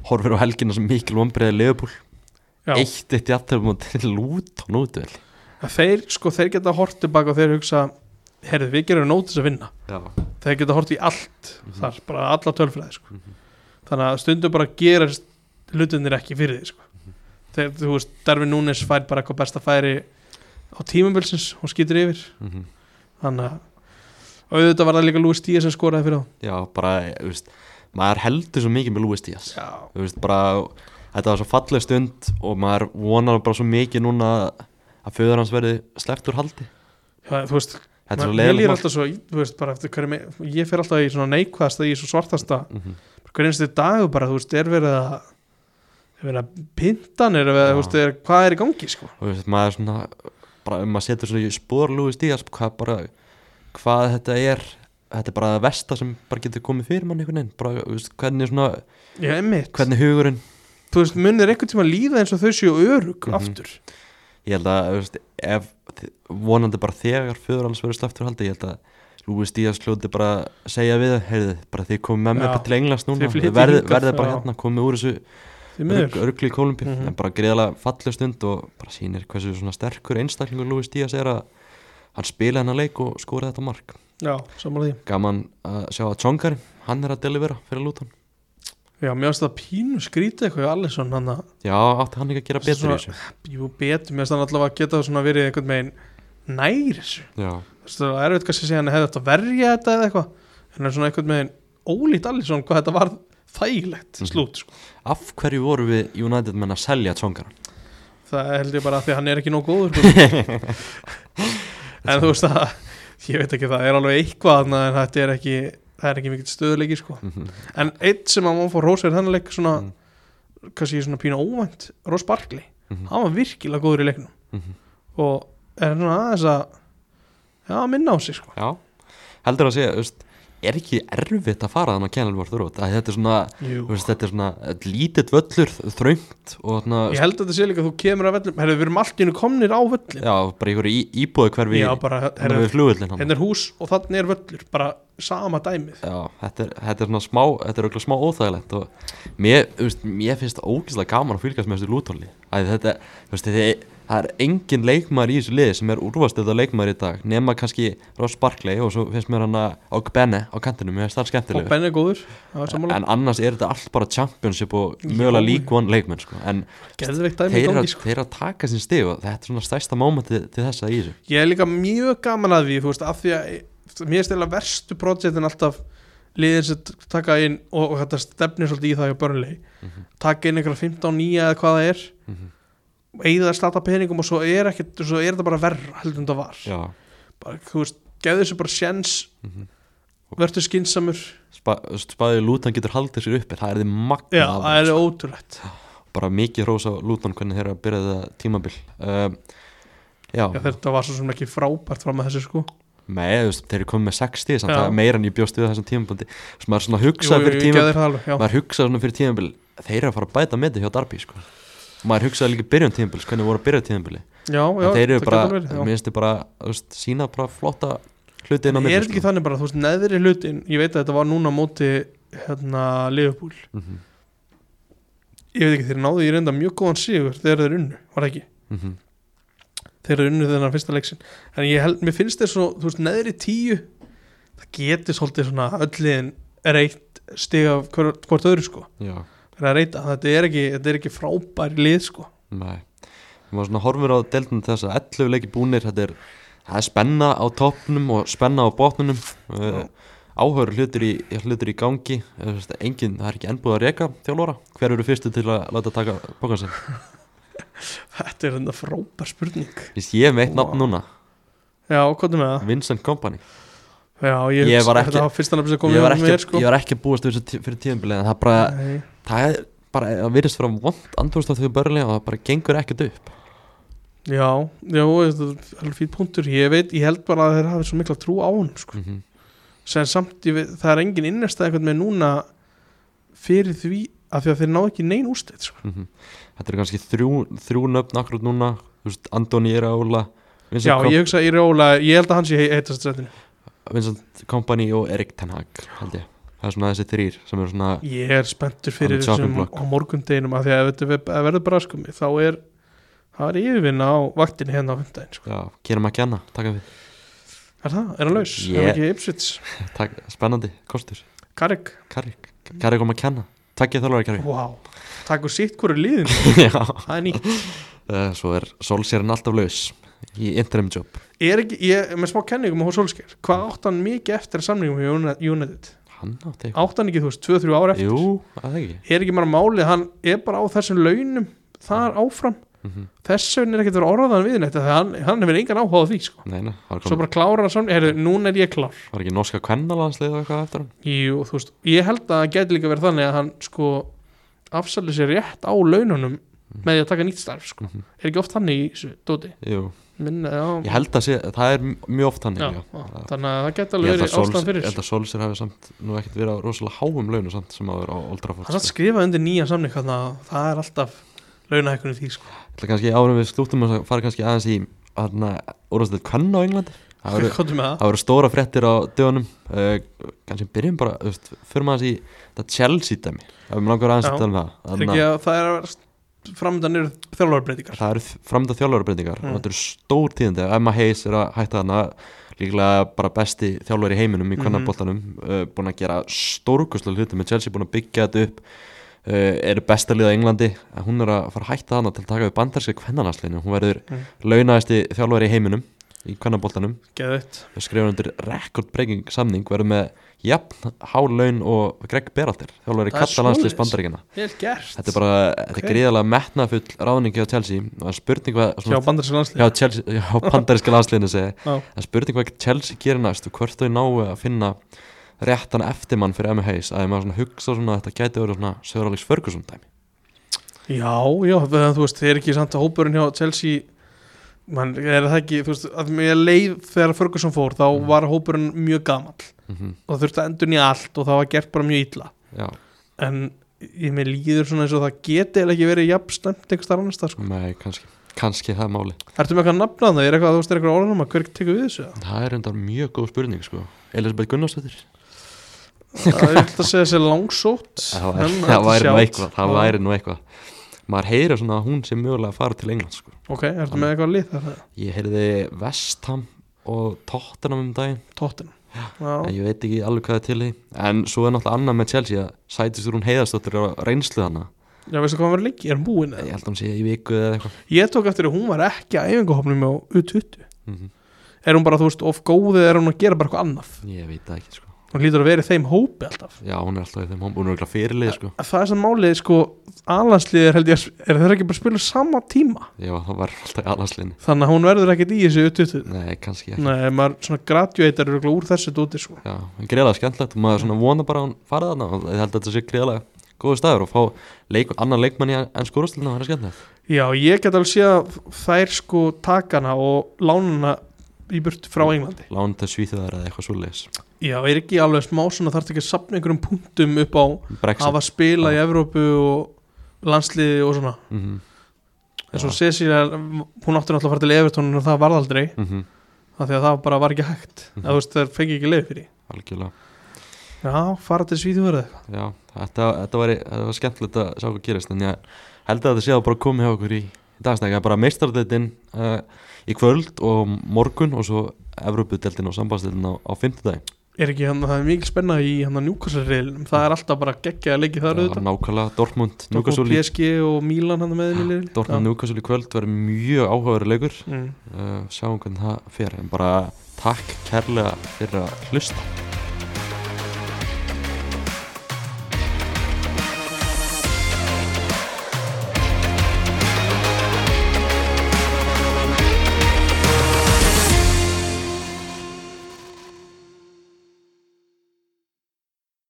horfir á helgina sem mikil vonbreið Leopold, Já. eitt eitt jafntöfum og til lút og nútvel að þeir, sko, þeir geta hort tilbaka og þeir hugsa, herrið, við gerum nótis að vinna Já, þeir geta hort í allt þar, bara alla tölfræði sko. Mhm. þannig að stundum bara gerast hlutinir ekki fyrir því sko. þegar, þú veist, Darvin Núnes fær bara eitthvað besta færi á tímumbilsins og skýtur yfir mhm. þannig að auðvitað var það líka Lúis Díaz sem skoraði fyrir þá Já, bara, þú veist maður heldur svo mikið með Luis Díaz já, þú veist, bara þetta var svo falleg stund og maður vonar bara svo mikið núna að föður hans verði sleppt úr haldi. Já þú veist þetta er svo maður- ég mál. alltaf svo, þú veist, bara eftir hverju me- ég fer alltaf í svona neikvæðasta, í svo svartasta. Mhm. hverju einstu dagur bara, þú veist, er verið að er verið að pintan er verið, að, þú veist, er, hvað er í gangi sko? Og þú veist, maður svona bara um maður setur svona í spór Luis Díaz hvað bara, hvað þetta er þetta er bara það versta sem bara getur komið fyrir mann einhvern veginn, bara, þú veist, hvernig svona já, hvernig hugurinn þú veist, munir einhvern tíma líða eins og þau séu örug Mhm. aftur ég held að, veist, ef vonandi bara þegar hans verður sleppt úr haldi ég held að Luis Díaz hljóti bara segja við, heyrðu, bara þið komið með mér bara til Englands núna, verðið bara já. hérna komið úr þessu örgli Kolumbíu Mhm. en bara greiðalega falleg stund og bara sýnir hversu svona sterkur einstaklingur Luis Díaz er að hann spila hennar leik og skora þetta mark. Já, samanlega því. Gaman að sjá að Tjóngari hann er að delivera fyrir Luton já, mér finnst það pínu skrítið eitthvað í Alisson, hann að, já, átti hann ekki að gera betur í Svona- þessu jú, betur mér finnst hann allavega að geta svona verið einhvern veginn nær þessu já, þú veist, það er eitthvað sem segja hann hefði þetta að verja þetta eða eitthvað en það er svona einhvern veginn ólíkt Alisson hvað þetta var þægilegt Mhm. slút sko. af hverju voru við United menn að selja Tjóngara það held ég bara að því að hann er ekki nóg góður sko. en þú veist að ég veit ekki það er alveg eitthvað en þetta er ekki það er ekki mikill stöðuleiki sko. en eitt sem að mann fór rósverð þennan leik svona, Mm. kannski svona pína óvænt Ross Barkley, Mhm. hann var virkilega góður í leiknum Mhm. og er svona aðeins að já, minna á sig sko. já, heldur að segja þú veist, er ekki erfitt að fara þannig að Kenilvort þrótt þetta er svona, veist, þetta er svona lítill völlur, þröngt ég held að þetta sé líka að þú kemur að herru, við erum allt í hennu komnir á völlin já, bara einhverju í, íbúðu hverfi hérna er hús og þannig er völlur bara sama dæmið. Já, þetta er, þetta er svona smá, þetta er smá óþægilegt og mér, veist, mér finnst það ógeðslega gaman að fylgjast með þessu lútóli þetta, þetta, það er engin leikmaður í þessu liði sem er úrvastöða leikmaður í dag nema kannski Ross Barkley og svo finnst mér hann að Ogbenne á kantinu, mér finnst það og skemmtileg Ben er góður sammála, en annars er þetta allt bara championship og mögulega lík one leikmenn sko. en þeir sko. að taka sín stig og þetta er svona stærsta mómenti til þessa í þessu ég er líka mjög gaman að því þú veist, af því að mér stila verstu projektin alltaf liðin sem taka inn og, og þetta stefnir svolítið í það hjá börnlegi Mhm. taka inn einhverja 15 nýja eða hvað það er Mhm. eigða að starta peningum og svo er, ekkert, svo er þetta bara verra heldur en það var. Bara, þú veist, gefðu þessu bara sjens Mhm. verður skinsamur Spa, spæði Lútan getur haldið sér uppi það er þið magna já, það er ótrúlegt. Bara mikið hrós á Luton hvernig þeir eru að byrja þetta tímabil. Uh, já, já, þetta var svo sem ekki frábært fram að þessu sko. Þú veist, þeir eru komið með 60 samt það meira en ég bjóst við þessum tímabundi svo maður hugsaði fyrir það já. maður hugsaði fyrir tímabil þeir eru að fara að bæta með þetta hjá Darby sko. Maður hugsaði líka byrjun tímabils hvernig voru að byrja já, en þeir eru það bara, mér finnst þeir bara veist, sína bara flotta hluti inn á er milli þetta ekki þannig bara, þú veist, neðri hlutin ég veit að þetta var núna móti hérna Liverpool. Mm ég veit ekki, þeir náðu í reynda mjög góðan sigur þegar þeir unnu, var það ekki? -hmm. þeir unnu þennan fyrsta leiksin en ég held, mér finnst þeir svo, þú veist, neðri tíu það getur svolítið svona ölliðin reitt stiga hvort, hvort öðru sko, já, er að reyta. Þetta er ekki, þetta er ekki frábæri lið sko. Nei. Maður svona horfir á deltun þess að 11 leiki búnir. Þetta er, er spenna á toppnum og spenna á botnunum uh, áhörur hlutur í, hlutur í gangi. Þú veist, engin, það er ekki ennbúið að reka þjálfóra, hver eru fyrstu til að láta taka bókan sinn? þetta er þetta frábær spurning. Vist, ég hef meitt nafn Vá. núna, já, hvað er með það? Vincent Kompany. Já, ég, Ég hugsa- var ekki- nafn ekki, mér sko. ég var ekki við þessu tí- fyrir tíðanbilið en það bara, Nei. Það er bara að virðist vera vond á þau börli og það bara gengur ekkert upp já, já, þetta er fýtt punktur ég veit, ég held bara að þeir hafi svo mikla trú á honum sko. mm -hmm. sem samt, ég veit, það er engin innestæð eitthvað með núna fyrir því að því að þeir ná ekki nein úrstæð sko. Mhm. Þetta er kannski þrjú, þrjú nöfn akkurat núna Þú veist, Andoni Iraola já, ég hugsa í Róla, ég held að hann sé heitast strættinu Vincent Kompany og Erik Ten Hag held ég, það er svona þessi þrýr sem eru svona, Ég er spenntur fyrir þessum á morgundeginum af því að ef verður bara sko þá er það er yfirvinna á vaktinni hérna á fymdegin sko. já, Kieran McKenna taka við, Er það? Er hann laus? Ég- Er hann ekki tak, spennandi kostur, Karek? Karrik Karrik og McKenna, takkið þjálfari Karrik Vá, takkur sitt hverju liðin Það er nýtt. Uh, svo er Solskjærin alltaf laus í interim job. Er ekki, ég með smá kenningum á Solskjær Hvað átt hann mikið eftir samningum hjá Uni- United? Hann átti eitthvað, Átt hann ekki, þú veist, 2-3 ára eftir? jú, ekki Er ekki bara málið, hann er bara á þessum launum þar áfram mm Þess vegna er ekkert verið orðaðan við að hann, hann hefur engan áhuga á því sko. nei, nei, það var, Svo bara klára hann saman, heyrðu, núna er ég klár var ekki norska kvennalandslið og eitthvað eftir hann Jú, þú veist, ég held að það geti líka verið þannig að hann sko afsalið sér rétt á laununum með því að taka nýtt starf sko. Mhm. Er ekki oft þannig í þessu dóti? jú, Minna, ég held að sé, það er mjög oft hann þannig að það geti Ég alveg held að verið ástæðan ég fyrir held að Solskjær hafi samt nú ekkert verið á rosalega háum launu samt sem áður á Old Trafford Hann sko. skrifað undir nýjan samning að það er alltaf launahækkunni því sko. Ég ætla kannski árum við slúttum að fara kannski aðeins í úrvarsleitt kvenna á Englandi. Það voru, það? það stóra fréttir á dögunum. Uh, kannski byrjum bara, fyrir maður aðeins í þetta Chelsea dæmi, það er mér langar aðeins að tala um það Framöndan eru þjálfarbreytingar það eru framönda þjálfarbreytingar Mm. og þetta eru stór tíðandi Emma Hayes er að hætta þarna líklega bara besti þjálfur í heiminum í Mhm. kvennarboltanum uh, búin að gera stórkustlega hluti með Chelsea búin að byggja þetta upp uh, eru besta liða í Englandi en hún er að fara að hætta þarna til að taka við bandarska kvennarlandsliðinu hún verður Mm. launaðasti þjálfur í heiminum í við skrifum undir rekordbreaking samning verður með jafn há laun og Greg Berhalter þjálfur í Vel gert. Þetta er bara, þetta Ok. er gríðalega metnafull ráðningi á Chelsea. Og það er spurning hvað Hjá bandaríska landsliðinu? Það er spurning hvað Chelsea gerir næst og hvort þau náu að finna réttan eftirmann fyrir Emma Hayes að maður svona hugsa svona að þetta gæti svona Sir Alex Ferguson dæmi. Já, já, þú veist, þeir ekki samt að hópurinn hjá Chelsea man, er það ekki, þú veist, að mér leið þegar Ferguson fór, þá Mhm. var hópurinn mjög gamall. Mm og það þurfti að endur nýja allt og það var gert bara mjög illa. Já, en ég með líður svona eins og það geti eða ekki verið jafn stemt einhver starf annars það sko. nei, kannski kannski það er máli. Ertu með eitthvað nafnað það? Er eitthvað, þú veist, er eitthvað orðanum að hver tekur við þessu? það er enda mjög góð spurning sko. Elisabeth Gunnarsdóttir. Það er vilt að segja það en það það maður heyrir svona að hún sé mögulega fara til England sko. Ok, ertu með eitthvað lið þar? ég heyrði Vestham og Tottenham um daginn en Já, ég veit ekki alveg hvað er til í en svo er náttúrulega annað með Chelsea að sætistur hún heiðastóttir á reynslu hana já veistu hvað hann var lengi? Er hann búinn? ég held að hún sé í viku eða eitthvað Ég tók eftir að hún var ekki að æfinguhopnum á U20 mm Er hún bara, þú veist, of góð eða er hún að gera bara eitthvað annað? ég veit það ekki sko. Hún lítur að vera í þeim hópi alltaf. Já hún er alltaf í þeim hún er eitthvað fyrirlið sko. Það er sem málið, sko, alansliðir held ég að- er þeir ekki bara að spila sama tíma? Já það var alltaf í alanslinni Þannig að hún verður ekkert í þessu U20 nei kannski ekki. Nei, maður svona graduator úr þessu dóti, sko. Já en greiðlega skemmtilegt og maður svona vona bara hún farið þarna og ég held að þetta sé greiðlega góðu staður og fá leik, annan leikmann í enn skórastluna það er skemmtilegt. Já, að og í burt frá Englandi. lán til svíþjóðar eða eitthvað svoleiðis. Já, er ekki alveg smá svona þarf ekki að sapna einhverjum punktum upp á Brexit. hafa spila í. Evrópu og landsliði og svona. Mm eins og Cecilia, hún átti náttúrulega að fara til Evertón en það varð aldrei, -hmm. af því að það bara var ekki hægt. Eða þú veist, það fengi ekki leið fyrir algjörlega. Já, fara til eitthvað. Já, þetta, þetta, var, þetta var skemmtilegt að sjá hvað gerist en ég held að þetta sé að bara komið hjá okkur í, dagstækja, bara meistardeldin uh, í kvöld og morgun og svo Evrópudeldin og sambandsdeldin á, á fimmtudagi Er ekki hann, það er mikil spenna í hann að njúkasarreilum, það er alltaf bara geggja að leiki þar auðvitað. nákvæmlega, Dortmund, í- PSG og Milan hann með liðin. Dortmund, Newcastle í kvöld verður mjög áhugaður leikur. Mm. uh, sjáum hvernig það fer en bara takk kærlega fyrir að hlusta